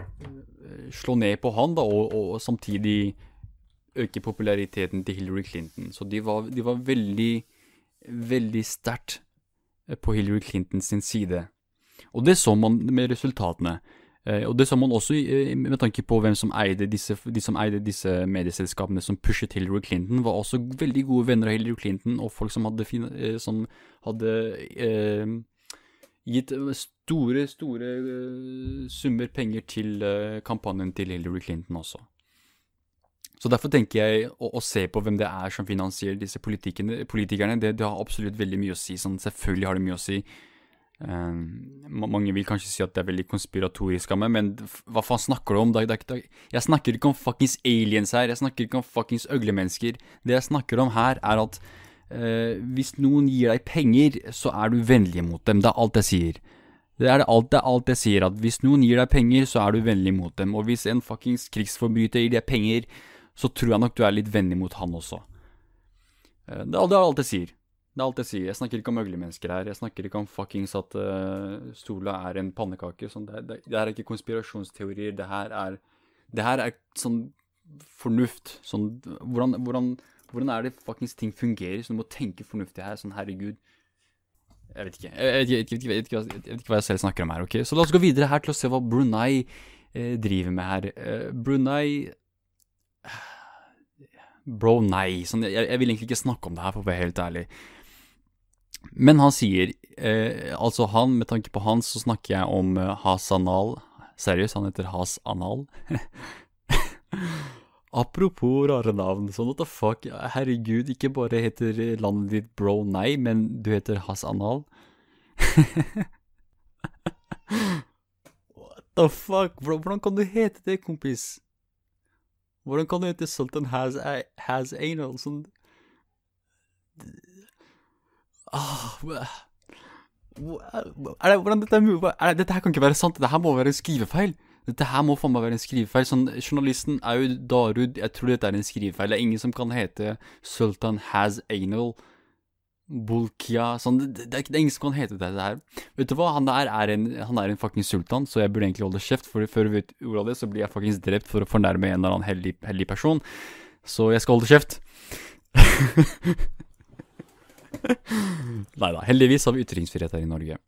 eh, slå ned på han, da, og, og, samtidig øke populariteten til Hillary Clinton. Så de var, de var veldig, veldig sterkt eh, på Hillary Clintons side. Og det så man med resultatene. Eh, og det så man også eh, med tanke på hvem som eide disse, de som eide disse medieselskapene som pushet Hillary Clinton, var også veldig gode venner av Hillary Clinton, og folk som hadde, eh, som hadde eh, gitt store, store summer penger til kampanjen til Hillary Clinton også. Så derfor tenker jeg å, å, se på hvem det er som finansierer disse politikerne, det, det, har absolutt veldig mye å si. Sånn, selvfølgelig har det mye å si. Um, mange vil kanskje si at det er veldig konspiratorisk av meg, men hva faen snakker du om? Da, da, da, jeg snakker ikke om fuckings aliens her, jeg snakker ikke om fuckings øglemennesker. Det jeg snakker om her, er at Eh, hvis noen gir deg penger, så er du vennlig mot dem. Det er alt jeg sier. Det er, alt, det er alt jeg sier, at hvis noen gir deg penger, så er du vennlig mot dem. Og hvis en fuckings krigsforbryter gir deg penger, så tror jeg nok du er litt vennlig mot han også. Eh, det er alt jeg sier. Det er alt jeg sier. Jeg snakker ikke om mennesker her. Jeg snakker ikke om fuckings at uh, Sola er en pannekake. Sånn, det, det, det, er ikke konspirasjonsteorier. Det her er, det her er sånn fornuft. Sånn hvordan, hvordan, hvordan er det fuckings ting fungerer? Så du må tenke fornuftig her. Sånn herregud. Jeg vet ikke. Jeg vet ikke, jeg vet ikke, jeg vet ikke hva jeg selv snakker om her. ok? Så la oss gå videre her til å se hva Brunei eh, driver med her. Eh, Brunei Bro, nei. Sånn, jeg, jeg, vil egentlig ikke snakke om det her, for å være helt ærlig. Men han sier eh, Altså, han, med tanke på han, så snakker jeg om eh, Hasanal. Seriøst, han heter Hasanal. Apropos rare navn, sånn what the fuck, herregud, ikke bare heter landet ditt Bro Nei, men du heter Hasanal. what the fuck, bro, hvordan kan du hete det, kompis? Hvordan kan du hete Sultan Has, has Anal, sånn ah, er det, hvordan dette er mulig? Dette her kan ikke være sant, dette her må være en skrivefeil. Dette her må faen meg være en skrivefeil. Sånn, journalisten er jo Darud Jeg tror dette er en skrivefeil. Det er ingen som kan hete Sultan Has Anal. Bulkia sånn, det, det, det, er ingen som kan hete dette her. Vet du hva, han der er en, han er en fucking sultan, så jeg burde egentlig holde kjeft, for før du vet ordet av det, så blir jeg fuckings drept for å fornærme en eller annen hellig, hellig person. Så jeg skal holde kjeft. Nei da, heldigvis har vi ytringsfrihet her i Norge.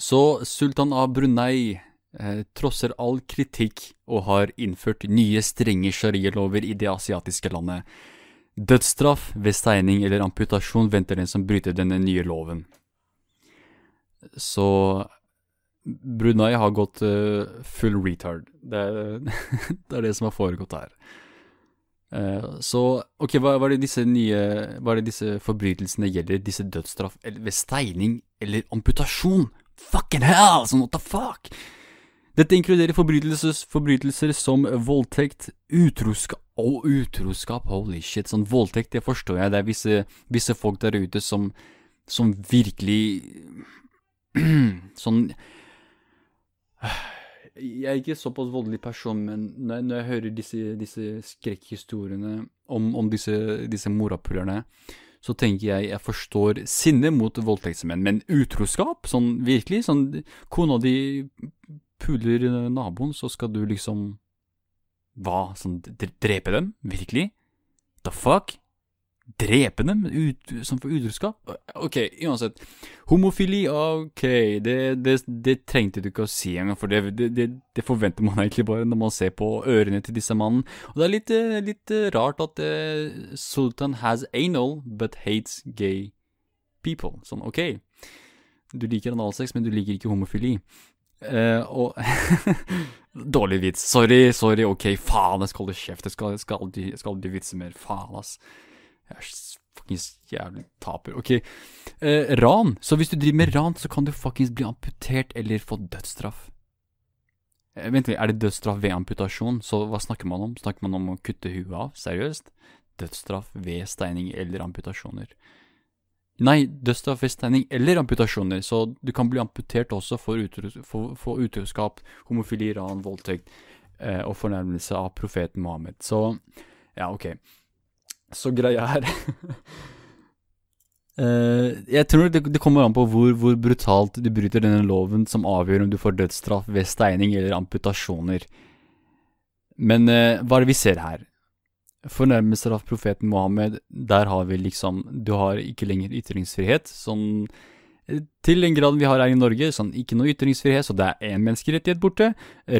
Så sultan av Brunei eh, trosser all kritikk og har innført nye strenge sharialover i det asiatiske landet. Dødsstraff ved steining eller amputasjon venter den som bryter denne nye loven. Så Brunei har gått uh, full retard. Det er, det er, det som har foregått her. Uh, så ok, hva, hva, er det disse nye Hva er det disse forbrytelsene gjelder? Disse dødsstraff eller, ved steining eller amputasjon? Fucking hell! Sånn what the fuck? Dette inkluderer forbrytelser som voldtekt, utroskap og utroskap, holy shit. Sånn voldtekt, det forstår jeg. Det er visse, visse folk der ute som, som virkelig Sånn Jeg er ikke såpass voldelig person, men når jeg, når jeg hører disse, disse skrekkhistoriene om, om, disse, disse morapulerne, så tenker jeg jeg forstår sinne mot voldtektsmenn. Men utroskap, sånn virkelig, sånn Kona di puler naboen, så skal du liksom Hva? Sånn drepe dem? Virkelig? The fuck? Drepe dem? Ut, sånn for utroskap? Ok, uansett. Homofili, ok, det, det, det, trengte du ikke å si engang, for det, det, forventer man egentlig bare når man ser på ørene til disse mannen. Og det er litt, eh, litt eh, rart at uh, Sultan has anal, but hates gay people. Sånn, ok, du liker analsex, men du liker ikke homofili. Uh, og Dårlig vits. Sorry, sorry, ok, faen, jeg skal holde kjeft. Jeg skal, skal, aldri, jeg skal aldri vitse mer. Faen, ass. Jeg er fuckings jævlig taper. Ok. eh, ran. Så hvis du driver med ran, så kan du fuckings bli amputert eller få dødsstraff. Eh, vent litt, er det dødsstraff ved amputasjon? Så hva snakker man om? Snakker man om å kutte huet av? Seriøst? Dødsstraff ved steining eller amputasjoner. Nei, dødsstraff ved steining eller amputasjoner, så du kan bli amputert også for, for, for utroskap, homofili, ran, voldtekt eh, og fornærmelse av profeten Mohammed. Så ja, ok. Så greia er Uh, Jeg tror det, det, kommer an på hvor, hvor brutalt du bryter denne loven som avgjør om du får dødsstraff ved steining eller amputasjoner. Men uh, hva er det vi ser her? fornærmelser av profeten Mohammed, der har vi liksom Du har ikke lenger ytringsfrihet. Sånn til den graden vi har her i Norge, sånn ikke noe ytringsfrihet, så det er én menneskerettighet borte.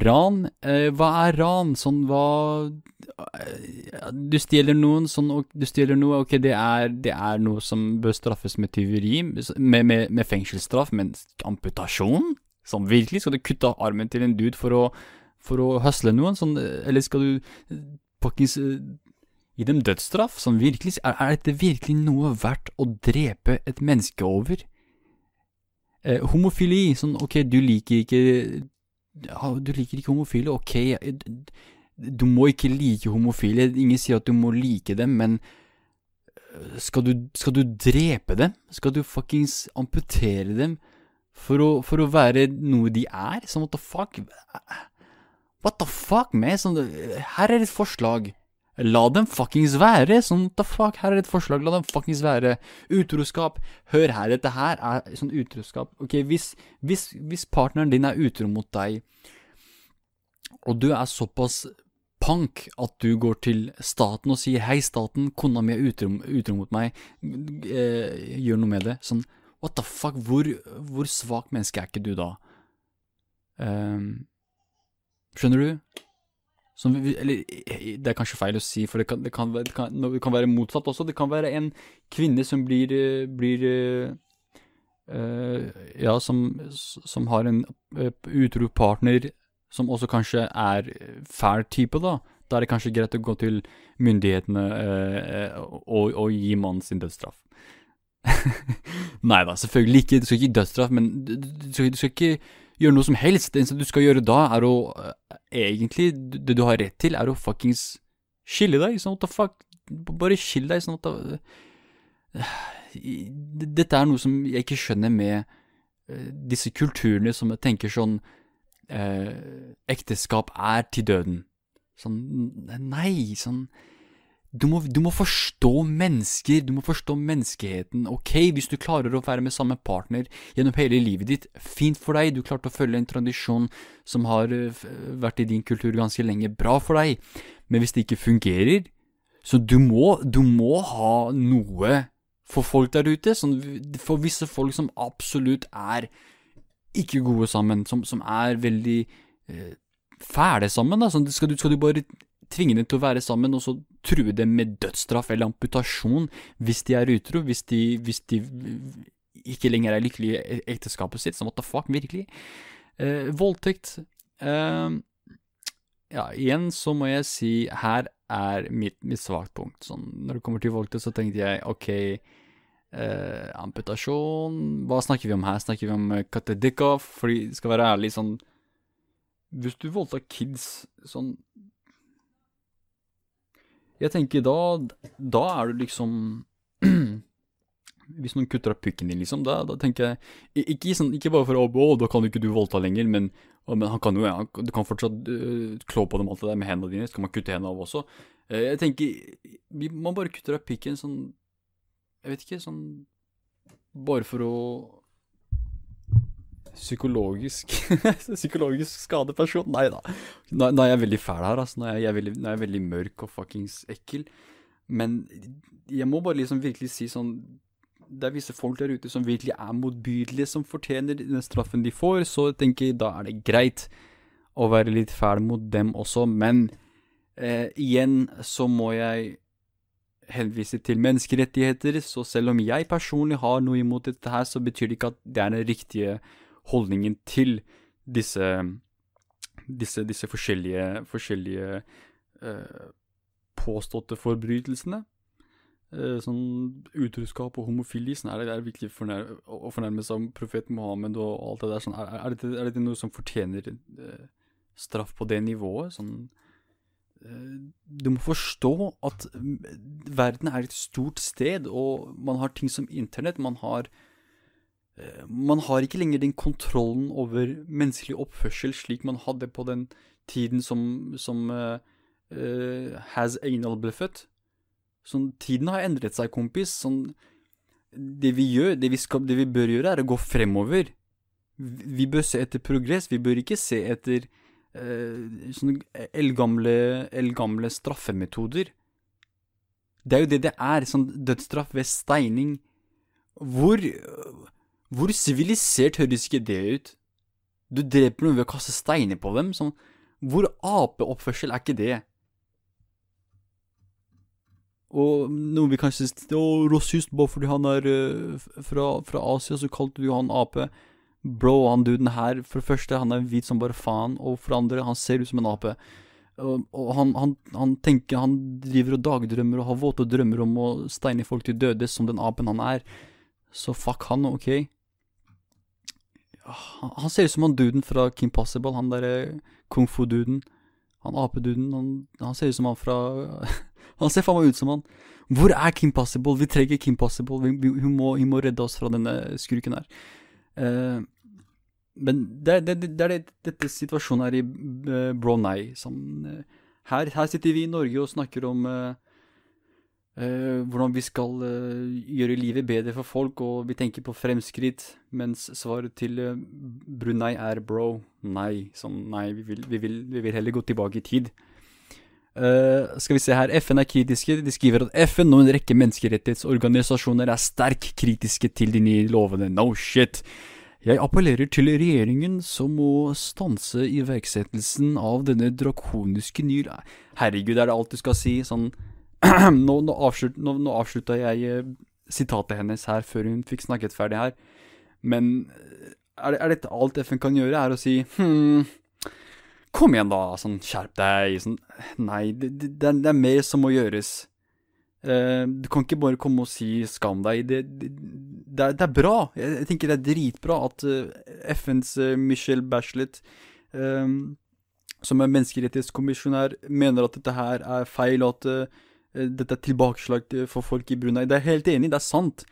Ran, eh, hva er ran? Sånn hva eh, Du stjeler noen, sånn Du stjeler noe, ok, det er, det er noe som bør straffes med tyveri, med, med, med fengselsstraff, men amputasjon? Sånn virkelig? Skal du kutte av armen til en dude for å, for å høsle noen? Sånn, eller skal du fuckings Gi dem dødsstraff? Sånn virkelig, er, er, dette virkelig noe verdt å drepe et menneske over? Eh, homofili, sånn ok, du liker ikke Du liker ikke homofile, ok, du må ikke like homofile, ingen sier at du må like dem, men skal du, skal du drepe dem? Skal du fuckings amputere dem for å, for å være noe de er? Sånn what the fuck? What the fuck, man? Sånn, her er et forslag. La dem fuckings være! Sånn, what the fuck, her er et forslag, la dem fuckings være. Utroskap. Hør her, dette her er sånn utroskap. Ok, hvis, hvis, hvis partneren din er utro mot deg, og du er såpass pank at du går til staten og sier 'hei, staten, kona mi er utro, utro mot meg, eh, gjør noe med det', sånn what the fuck, hvor, hvor svak menneske er ikke du da? Um, skjønner du? Som, eller, det er kanskje feil å si, for det kan, det, kan, det, kan, det kan, være motsatt også. Det kan være en kvinne som blir, blir øh, Ja, som, som, har en utro partner som også kanskje er fæl type, da. Da er det kanskje greit å gå til myndighetene øh, og, og, gi mannen sin dødsstraff. Nei da, selvfølgelig ikke. Du skal ikke gi dødsstraff, men du, du, du skal ikke gjøre noe som helst. Det eneste du skal gjøre da, er å Egentlig, det du har rett til, er å fuckings skille deg. Sånn, what the fuck? Bare skill deg, sånn at Dette er noe som jeg ikke skjønner med disse kulturene som jeg tenker sånn eh, Ekteskap er til døden. Sånn Nei, sånn du må, du må, forstå mennesker, du må forstå menneskeheten. Ok, hvis du klarer å være med samme partner gjennom hele livet ditt, fint for deg, du klarte å følge en tradisjon som har uh, vært i din kultur ganske lenge, bra for deg. Men hvis det ikke fungerer, så du må, du må ha noe for folk der ute. Sånn, for visse folk som absolutt er ikke gode sammen, som, som er veldig eh, fæle sammen. Da. Sånn, skal, du, skal du bare tvinge dem til å være sammen, og så true dem med dødsstraff eller amputasjon hvis de er utro, hvis de, hvis de ikke lenger er lykkelige i ekteskapet sitt. Så what the fuck, virkelig? Eh, voldtekt eh, Ja, igjen så må jeg si her er mitt, mitt svakt punkt. Sånn, når det kommer til voldtekt, så tenkte jeg ok eh, Amputasjon Hva snakker vi om her? Snakker vi om Katedikov? Katedika? Fordi, skal være ærlig, sånn Hvis du voldtar kids sånn jeg tenker da Da er du liksom Hvis noen kutter av pukken din, liksom, da, da tenker jeg ikke, sånn, ikke, bare for å Å, da kan ikke du voldta lenger, men, men han kan jo, ja, du kan fortsatt uh, klå på dem alt det der med hendene dine, så kan man kutte hendene av også. Uh, jeg tenker Man bare kutter av pikken sånn Jeg vet ikke, sånn Bare for å psykologisk Psykologisk skadeperson? Nei da. Nå, er jeg veldig fæl her, altså. Nå er jeg, veldig, nå er jeg veldig mørk og fuckings ekkel. Men jeg må bare liksom virkelig si sånn Det er visse folk der ute som virkelig er motbydelige, som fortjener den straffen de får, så jeg tenker da er det greit å være litt fæl mot dem også, men eh, igjen så må jeg henvise til menneskerettigheter, så selv om jeg personlig har noe imot dette her, så betyr det ikke at det er den riktige holdningen til disse, disse, disse forskjellige, forskjellige eh, påståtte forbrytelsene. Eh, sånn utroskap og homofili, sånn er det, er det virkelig fornær, å fornærme seg om profet Mohammed og, alt det der. Sånn, er, er, dette, er, dette, noe som fortjener eh, straff på det nivået? Sånn eh, du må forstå at verden er et stort sted, og man har ting som internett, man har man har ikke lenger den kontrollen over menneskelig oppførsel slik man hadde på den tiden som, som uh, uh, Has Einal ble født. Sånn, tiden har endret seg, kompis. Sånn, det vi gjør, det vi, skal, det vi bør gjøre, er å gå fremover. Vi bør se etter progress, vi bør ikke se etter uh, sånne eldgamle, eldgamle straffemetoder. Det er jo det det er, sånn dødsstraff ved steining. Hvor hvor sivilisert høres ikke det ut? Du dreper noen ved å kaste steiner på dem? Sånn, hvor apeoppførsel er ikke det? Og noen vil kanskje si Å, rasist, bare fordi han er uh, fra, fra, Asia, så kalte du han ape. Bro, han duden her, for det første, han er hvit som bare faen, og for det andre, han ser ut som en ape. Og, og han, han, han, tenker Han driver og dagdrømmer og har våte drømmer om å steine folk til døde som den apen han er. Så fuck han, ok? Han ser ut som han duden fra Kim Possible, han derre kung fu-duden. Han apeduden. Han, han ser ut som han fra Han ser faen meg ut som han. Hvor er Kim Possible? Vi trenger Kim Possible. Vi, vi, hun, må, hun, må, redde oss fra denne skurken her. Uh, men det, det, det, det er dette situasjonen her i uh, Brunei som uh, her, her, sitter vi i Norge og snakker om uh, hvordan vi skal gjøre livet bedre for folk, og vi tenker på fremskritt, mens svaret til Brunei er bro, nei. Sånn, nei, vi vil, vi, vil, vi vil, heller gå tilbake i tid. skal vi se her, FN er kritiske. De skriver at FN og en rekke menneskerettighetsorganisasjoner er sterkt kritiske til de nye lovene. No shit. Jeg appellerer til regjeringen som må stanse iverksettelsen av denne drakoniske nye Herregud, er det alt du skal si? Sånn Nå, nå, avslut, nå, nå avslutta jeg eh, sitatet hennes her før hun fikk snakket ferdig her. Men er, er dette alt FN kan gjøre, er å si hm, Kom igjen, da. Sånn, skjerp deg. Sånn, nei, det, det, det, er mer som må gjøres. Uh, du kan ikke bare komme og si 'skam deg'. Det, det, det, er, det er, bra. Jeg, jeg, tenker det er dritbra at uh, eh, FNs uh, eh, Michelle Bachelet, som er menneskerettighetskommisjonær, mener at dette her er feil, og at dette er tilbakeslag for folk i Brunei. Det er helt enig, det er sant.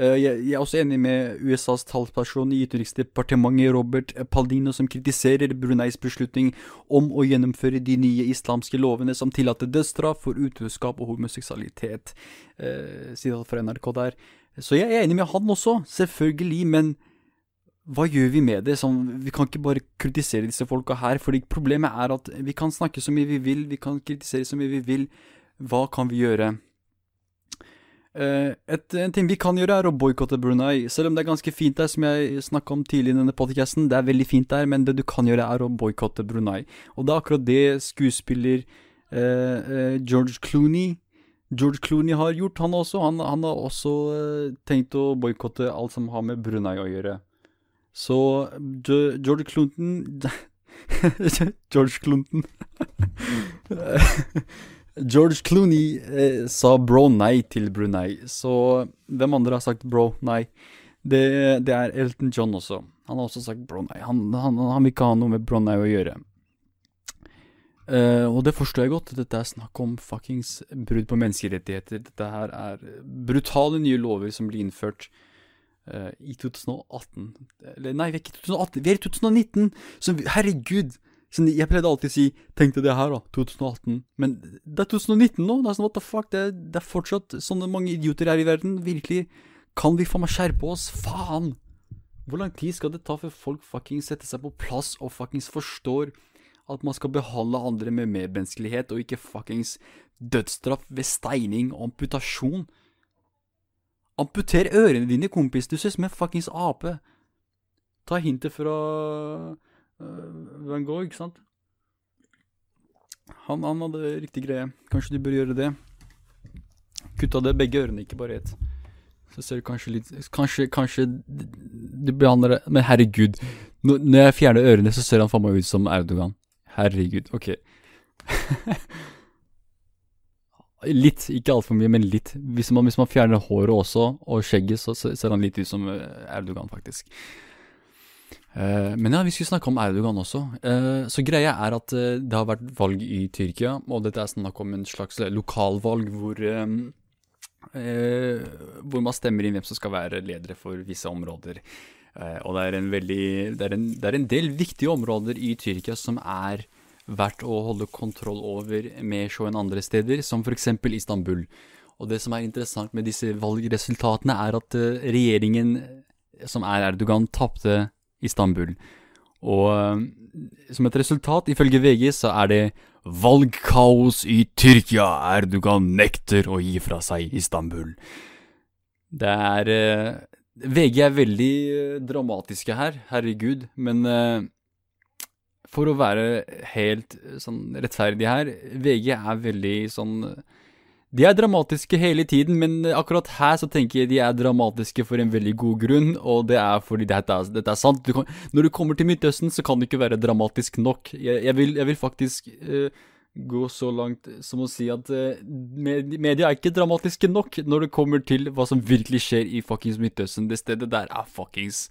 Eh, jeg er også enig med USAs talsperson i Utenriksdepartementet, Robert Paldino, som kritiserer Bruneis beslutning om å gjennomføre de nye islamske lovene som tillater dødsstraff for utroskap og homoseksualitet. Eh, sitat fra NRK der. Så jeg er enig med han også, selvfølgelig, men hva gjør vi med det? Sånn, vi kan ikke bare kritisere disse folka her, fordi problemet er at vi kan snakke så mye vi vil, vi kan kritisere så mye vi vil. Hva kan vi gjøre? Uh, et, en ting vi kan gjøre, er å boikotte Brunei. Selv om det er ganske fint der, som jeg snakka om tidlig i denne podcasten. Det er veldig fint der, men det du kan gjøre, er å boikotte Brunei. Og det er akkurat det skuespiller uh, uh, George Clooney George Clooney har gjort, han også. Han, han har også tenkt å boikotte alt som har med Brunei å gjøre. Så George Clinton George Clinton George Clooney eh, sa bro nei til Brunei, så hvem andre har sagt bro nei? Det, det, er Elton John også. Han har også sagt bro nei. Han, han, han vil ikke ha noe med 'bro, nei' å gjøre. Uh, og det forstår jeg godt. Dette er snakk om fuckings brudd på menneskerettigheter. Dette her er brutale nye lover som blir innført uh, i 2018. Eller nei, vi er ikke i 2018, vi er i 2019! Så herregud! Sånn, jeg pleide alltid å si 'tenk deg det her, da, 2018'. Men det er 2019 nå. Det er sånn, what the fuck, det er, det er fortsatt sånne mange idioter her i verden. Virkelig. Kan vi faen meg skjerpe oss? Faen! Hvor lang tid skal det ta før folk fuckings setter seg på plass og fuckings forstår at man skal behandle andre med medmenneskelighet og ikke fuckings dødsstraff ved steining og amputasjon? Amputer ørene dine, kompis. Du ser ut som en fuckings ape. Ta hintet fra Van Gogh, ikke sant? Han, han, hadde riktig greie. Kanskje du bør gjøre det. Kutta det begge ørene, ikke bare ett. Så ser du kanskje litt Kanskje, kanskje du behandler det Men herregud. Når jeg fjerner ørene, så ser han faen meg ut som Erdogan. Herregud. Ok. litt, ikke altfor mye, men litt. Hvis man, hvis man, fjerner håret også, og skjegget, så ser han litt ut som eh, Erdogan, faktisk. Uh, men ja, vi skulle snakke om Erdogan også. Uh, så greia er at uh, det har vært valg i Tyrkia, og dette er snakk om en slags lokalvalg hvor hvor man stemmer inn hvem som skal være ledere for visse områder. og det er, en veldig, det, er en, det er en del viktige områder i Tyrkia som er verdt å holde kontroll over mer så enn andre steder, som f.eks. Istanbul. Og det som er interessant med disse valgresultatene, er at regjeringen som er Erdogan, tapte Istanbul. Og eh, som et resultat, ifølge VG, så er det valgkaos i Tyrkia. Erdogan nekter å gi fra seg Istanbul. Det er eh, VG er veldig eh, dramatiske her, herregud, men for å være helt sånn rettferdig her, VG er veldig sånn de er dramatiske hele tiden, men akkurat her så tenker jeg de er dramatiske for en veldig god grunn, og det er fordi dette er, dette er sant. Du kan, når du kommer til Midtøsten, så kan det ikke være dramatisk nok. Jeg, jeg, vil, jeg vil, faktisk uh, gå så langt som å si at uh, media er ikke dramatiske nok når det kommer til hva som virkelig skjer i fuckings Midtøsten. Det stedet der er fuckings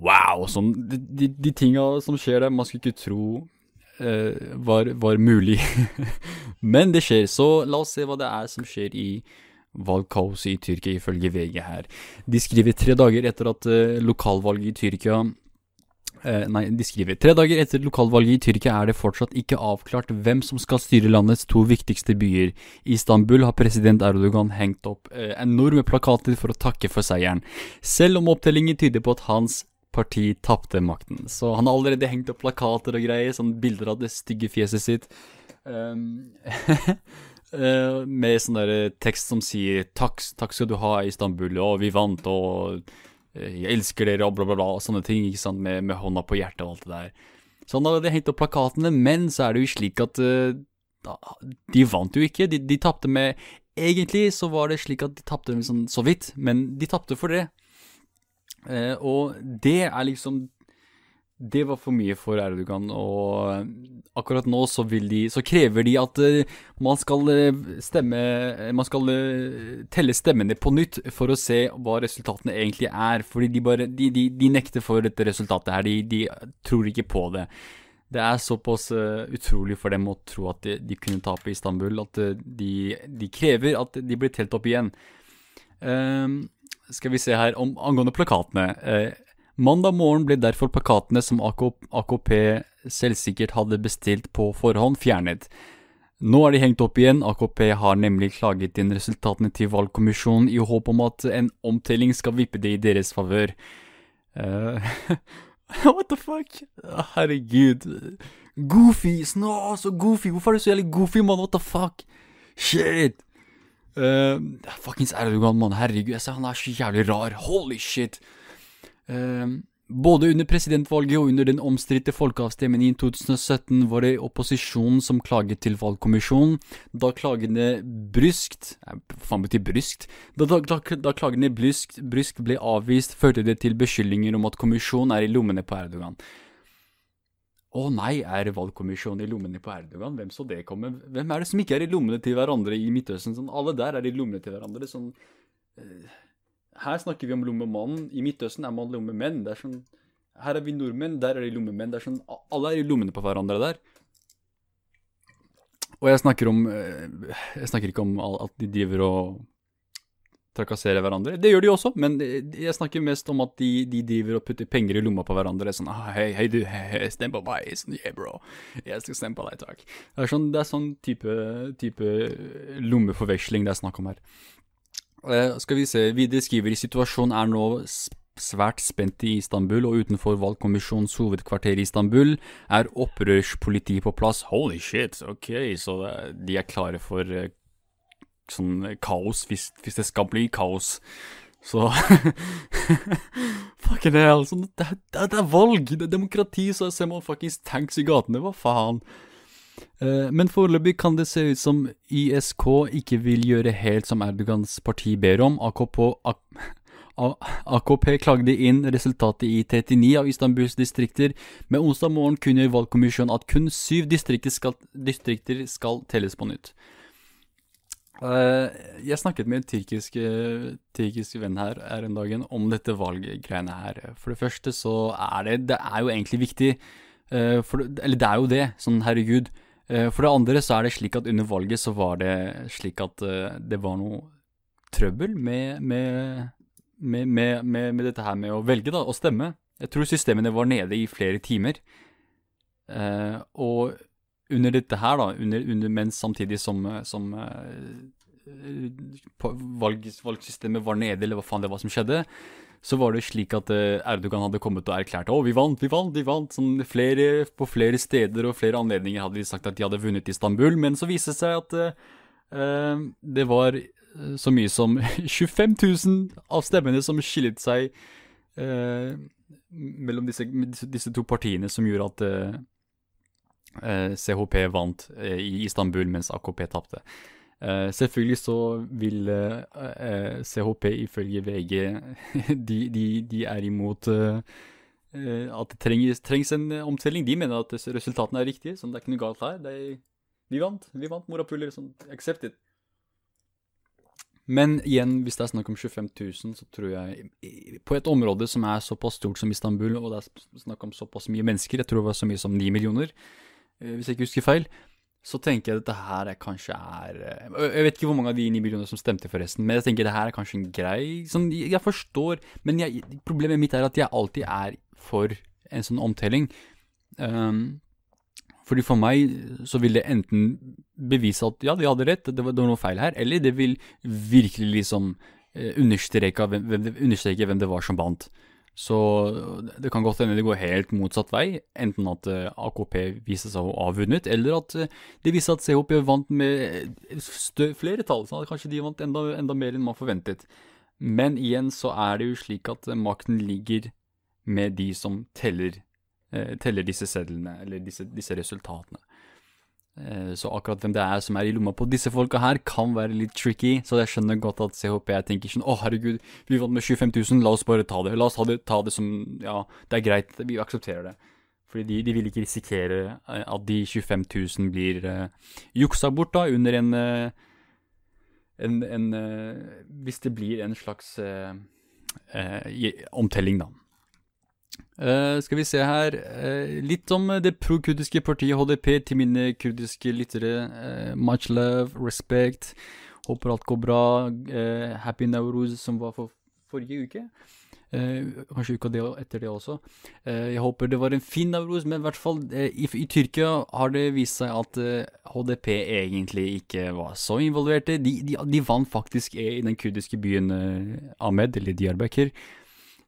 wow. Sånn, de, de, de tinga som skjer der, man skulle ikke tro var, var mulig. Men det skjer, så la oss se hva det er som skjer i valgkaoset i Tyrkia, ifølge VG her. De skriver tre dager etter at lokalvalget i Tyrkia Eh, nei, de skriver tre dager etter lokalvalget i Tyrkia er det fortsatt ikke avklart hvem som skal styre landets to viktigste byer. I Istanbul har president Erdogan hengt opp eh, enorme plakater for å takke for seieren, selv om opptellingen tyder på at hans parti tapte makten. Så han har allerede hengt opp plakater og greier, sånn bilder av det stygge fjeset sitt. Um, med sånn der tekst som sier takk, takk skal du ha, Istanbul, og vi vant, og Eh, 'Jeg elsker dere', og bla, bla, bla, og sånne ting, ikke sant, med, med, hånda på hjertet og alt det der. Så han hadde hengt opp plakatene, men så er det jo slik at uh, De vant jo ikke, de, de tapte med Egentlig så var det slik at de tapte sånn, så vidt, men de tapte for det. Uh, og det er liksom det var for mye for Erdogan, og akkurat nå så, de, så krever de at uh, man skal uh, stemme Man skal telle stemmene på nytt for å se hva resultatene egentlig er. Fordi de bare De, de, nekter for dette resultatet her. De, tror ikke på det. Det er såpass utrolig for dem å tro at de, kunne tape i Istanbul, at de, krever at de blir telt opp igjen. Skal vi se her om angående plakatene. Mandag morgen ble derfor plakatene som AKP selvsikkert hadde bestilt på forhånd, fjernet. Nå er de hengt opp igjen, AKP har nemlig klaget inn resultatene til valgkommisjonen i håp om at en omtelling skal vippe det i deres favør. Uh, what the fuck? Herregud. Goofy! Snå, så goofy! Hvorfor er du så jævlig goofy, mann? What the fuck? Shit! Uh, fuckings Erdogan, mann. Herregud, jeg ser han er så jævlig rar. Holy shit! Uh, både under presidentvalget og under den omstridte folkeavstemningen i 2017 var det opposisjonen som klaget til valgkommisjonen. Da klagene bryskt faen betyr bryskt? Da, da, da, da klagene bryskt, bryskt ble avvist, førte det til beskyldninger om at kommisjonen er i lommene på Erdogan. Å nei, er valgkommisjonen i lommene på Erdogan? Hvem så det komme? Hvem er det som ikke er i lommene til hverandre i Midtøsten? Sånn, alle der er i lommene til hverandre. Sånn uh, her snakker vi om lommemannen. I Midtøsten er man lommemenn. Det er sånn, her er vi nordmenn, der er de lommemenn. Det er sånn, alle er i lommene på hverandre der. Og jeg snakker om eh, Jeg snakker ikke om at de driver og trakasserer hverandre. Det gjør de også, men jeg snakker mest om at de, de driver og putter penger i lomma på hverandre. Sånn ah, hei, hei, du, hei, stem på meg. Sånn, yeah, bro. Jeg skal stemme på deg, takk. Det er sånn, det er sånn type, type lommeforveksling det er snakk om her. Uh, skal vi se, videre skriver situasjonen er nå svært spent i Istanbul, og utenfor valgkommisjonens hovedkvarter i Istanbul er opprørspolitiet på plass. Holy shit, ok, så de er klare for uh, sånn kaos, hvis, hvis, det skal bli kaos. Så Fucking hell, sånn, det, det, det, er valg, det er demokrati, så ser man fuckings tanks i gatene, hva faen? Eh, men foreløpig kan det se ut som ISK ikke vil gjøre helt som Erdogans parti ber om. AKP, AKP klagde inn resultatet i 39 av Istanbuls distrikter. Med onsdag morgen kunne valgkommisjonen at kun syv distrikter skal, distrikter skal telles på nytt. Uh, jeg snakket med en tyrkisk, tyrkisk venn her, her en dagen om dette valggreiene her. For det første så er det Det er jo egentlig viktig. For, eller det er jo det. Sånn, herregud. Eh, for det andre så er det slik at under valget så var det slik at eh, det var noe trøbbel med, med, med, med dette her med å velge, da, å stemme. Jeg tror systemene var nede i flere timer. Eh, og under dette her, da, under, under, mens samtidig som, som valg, valgsystemet var nede, eller hva faen det var som skjedde, så var det slik at eh, Erdogan hadde kommet og erklært å, vi vant, vi vant, vi vant. Sånn flere, på flere steder og flere anledninger hadde de sagt at de hadde vunnet Istanbul, men så viste det seg at uh, det var så mye som 25 000 av stemmene som skillet seg uh, mellom disse, disse, to partiene, som gjorde at uh, CHP vant i Istanbul, mens AKP tapte. Uh, selvfølgelig så vil CHP ifølge VG de, de, de, er imot at det trengs, trengs, en omtelling. De mener at resultatene er riktige, så det er ikke noe galt her. De, vi vant, vi vant morapuler, sånn, accept it. Men igjen, hvis det er snakk om 25 000, så tror jeg På et område som er såpass stort som Istanbul, og det er snakk om såpass mye mennesker, jeg tror det var så mye som 9 millioner eh, hvis jeg ikke husker feil, så tenker jeg at dette her er kanskje er eh, Jeg vet ikke hvor mange av de ni millioner som stemte, forresten, men jeg tenker det her er kanskje en grei sånn, Jeg forstår, men jeg, problemet mitt er at jeg alltid er for en sånn omtelling. Um, fordi for meg så vil det enten bevise at ja, de hadde rett, det var, det var noe feil her, eller det vil virkelig liksom eh, understreke hvem, understreke hvem det var som vant. Så det kan godt hende det går helt motsatt vei, enten at eh, AKP viser seg å ha vunnet, eller at uh, det viser at CHP vant med flere tall, sånn at kanskje de vant enda, enda, mer enn man forventet. Men igjen så er det jo slik at makten ligger med de som teller Eh, teller disse sedlene, eller disse, disse resultatene. Eh, så akkurat hvem det er som er i lomma på disse folka her, kan være litt tricky. Så jeg skjønner godt at CHP tenker sånn Å, herregud, vi vant med 25 000, la oss bare ta det. La oss ta det, ta det som Ja, det er greit, vi aksepterer det. Fordi de, de vil ikke risikere eh, at de 25 000 blir uh, juksa bort da, under en, uh, en, en uh, Hvis det blir en slags omtelling, da. Uh, skal vi se her uh, Litt om det pro-kurdiske partiet HDP til mine kurdiske lyttere. Uh, much love, respect. Håper alt går bra. happy Nauruz, som var for forrige uke. kanskje uka etter det også. jeg håper det var en fin Nauruz, men i hvert fall i, i, Tyrkia har det vist seg at HDP egentlig ikke var så involverte. De, de, de vant faktisk i den kurdiske byen Ahmed, eller Diyarbakir.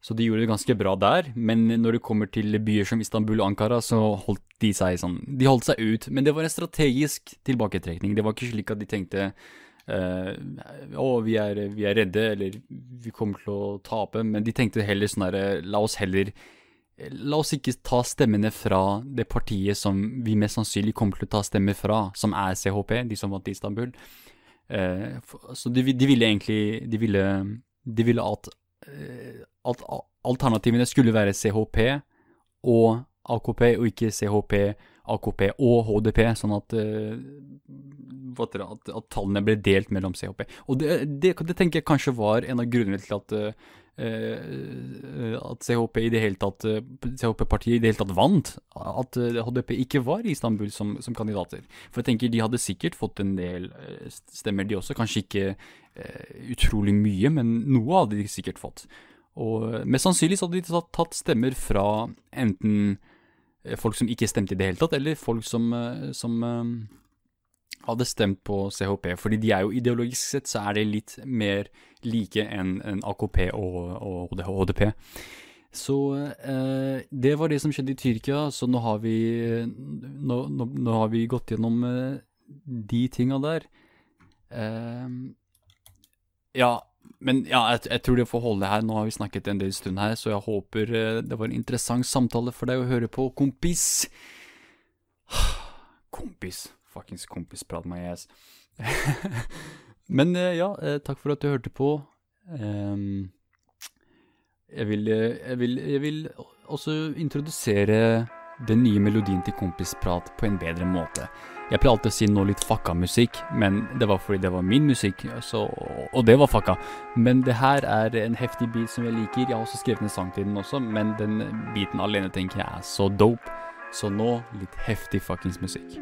Så de gjorde det ganske bra der, men når det kommer til byer som Istanbul og Ankara, så holdt de seg sånn De holdt seg ut, men det var en strategisk tilbaketrekning. Det var ikke slik at de tenkte uh, å, vi er, vi er, redde, eller vi kommer til å tape, men de tenkte heller sånn herre La oss heller La oss ikke ta stemmene fra det partiet som vi mest sannsynlig kommer til å ta stemmer fra, som er CHP, de som vant i Istanbul. Uh, så de, de, ville egentlig De ville, de ville at uh, at alternativene skulle være CHP og AKP, og ikke CHP, AKP og HDP, sånn at, uh, at, at tallene ble delt mellom CHP. Og det, det, det, tenker jeg kanskje var en av grunnene til at, uh, at CHP i det hele tatt CHP-partiet i det hele tatt vant. At HDP ikke var i Istanbul som, som, kandidater. For jeg tenker de hadde sikkert fått en del stemmer, de også. Kanskje ikke utrolig mye, men noe hadde de sikkert fått. Og mest sannsynlig så hadde de tatt stemmer fra enten eh, folk som ikke stemte i det hele tatt, eller folk som, eh, som hadde stemt på CHP. Fordi de er jo ideologisk sett så er de litt mer like enn en AKP og, og HDP. Så eh, det var det som skjedde i Tyrkia, så nå har vi, nå, nå, nå har vi gått gjennom eh, de tinga der. Eh, ja, men ja, jeg, jeg, tror det får holde her. Nå har vi snakket en del stund her, så jeg håper uh, det var en interessant samtale for deg å høre på, kompis. kompis. Fuckings kompisprat, my ass. Men uh, ja, uh, takk for at du hørte på. Um, jeg, vil, jeg, vil, jeg vil også introdusere den nye melodien til Kompisprat på en bedre måte. Jeg pleier alltid å si noe litt fucka musikk, men det var fordi det var min musikk, så, og det var fucka. Men det her er en heftig beat som jeg liker. Jeg har også skrevet en sang til den også, men den beaten alene tenker jeg er så dope. Så nå litt heftig fuckings musikk.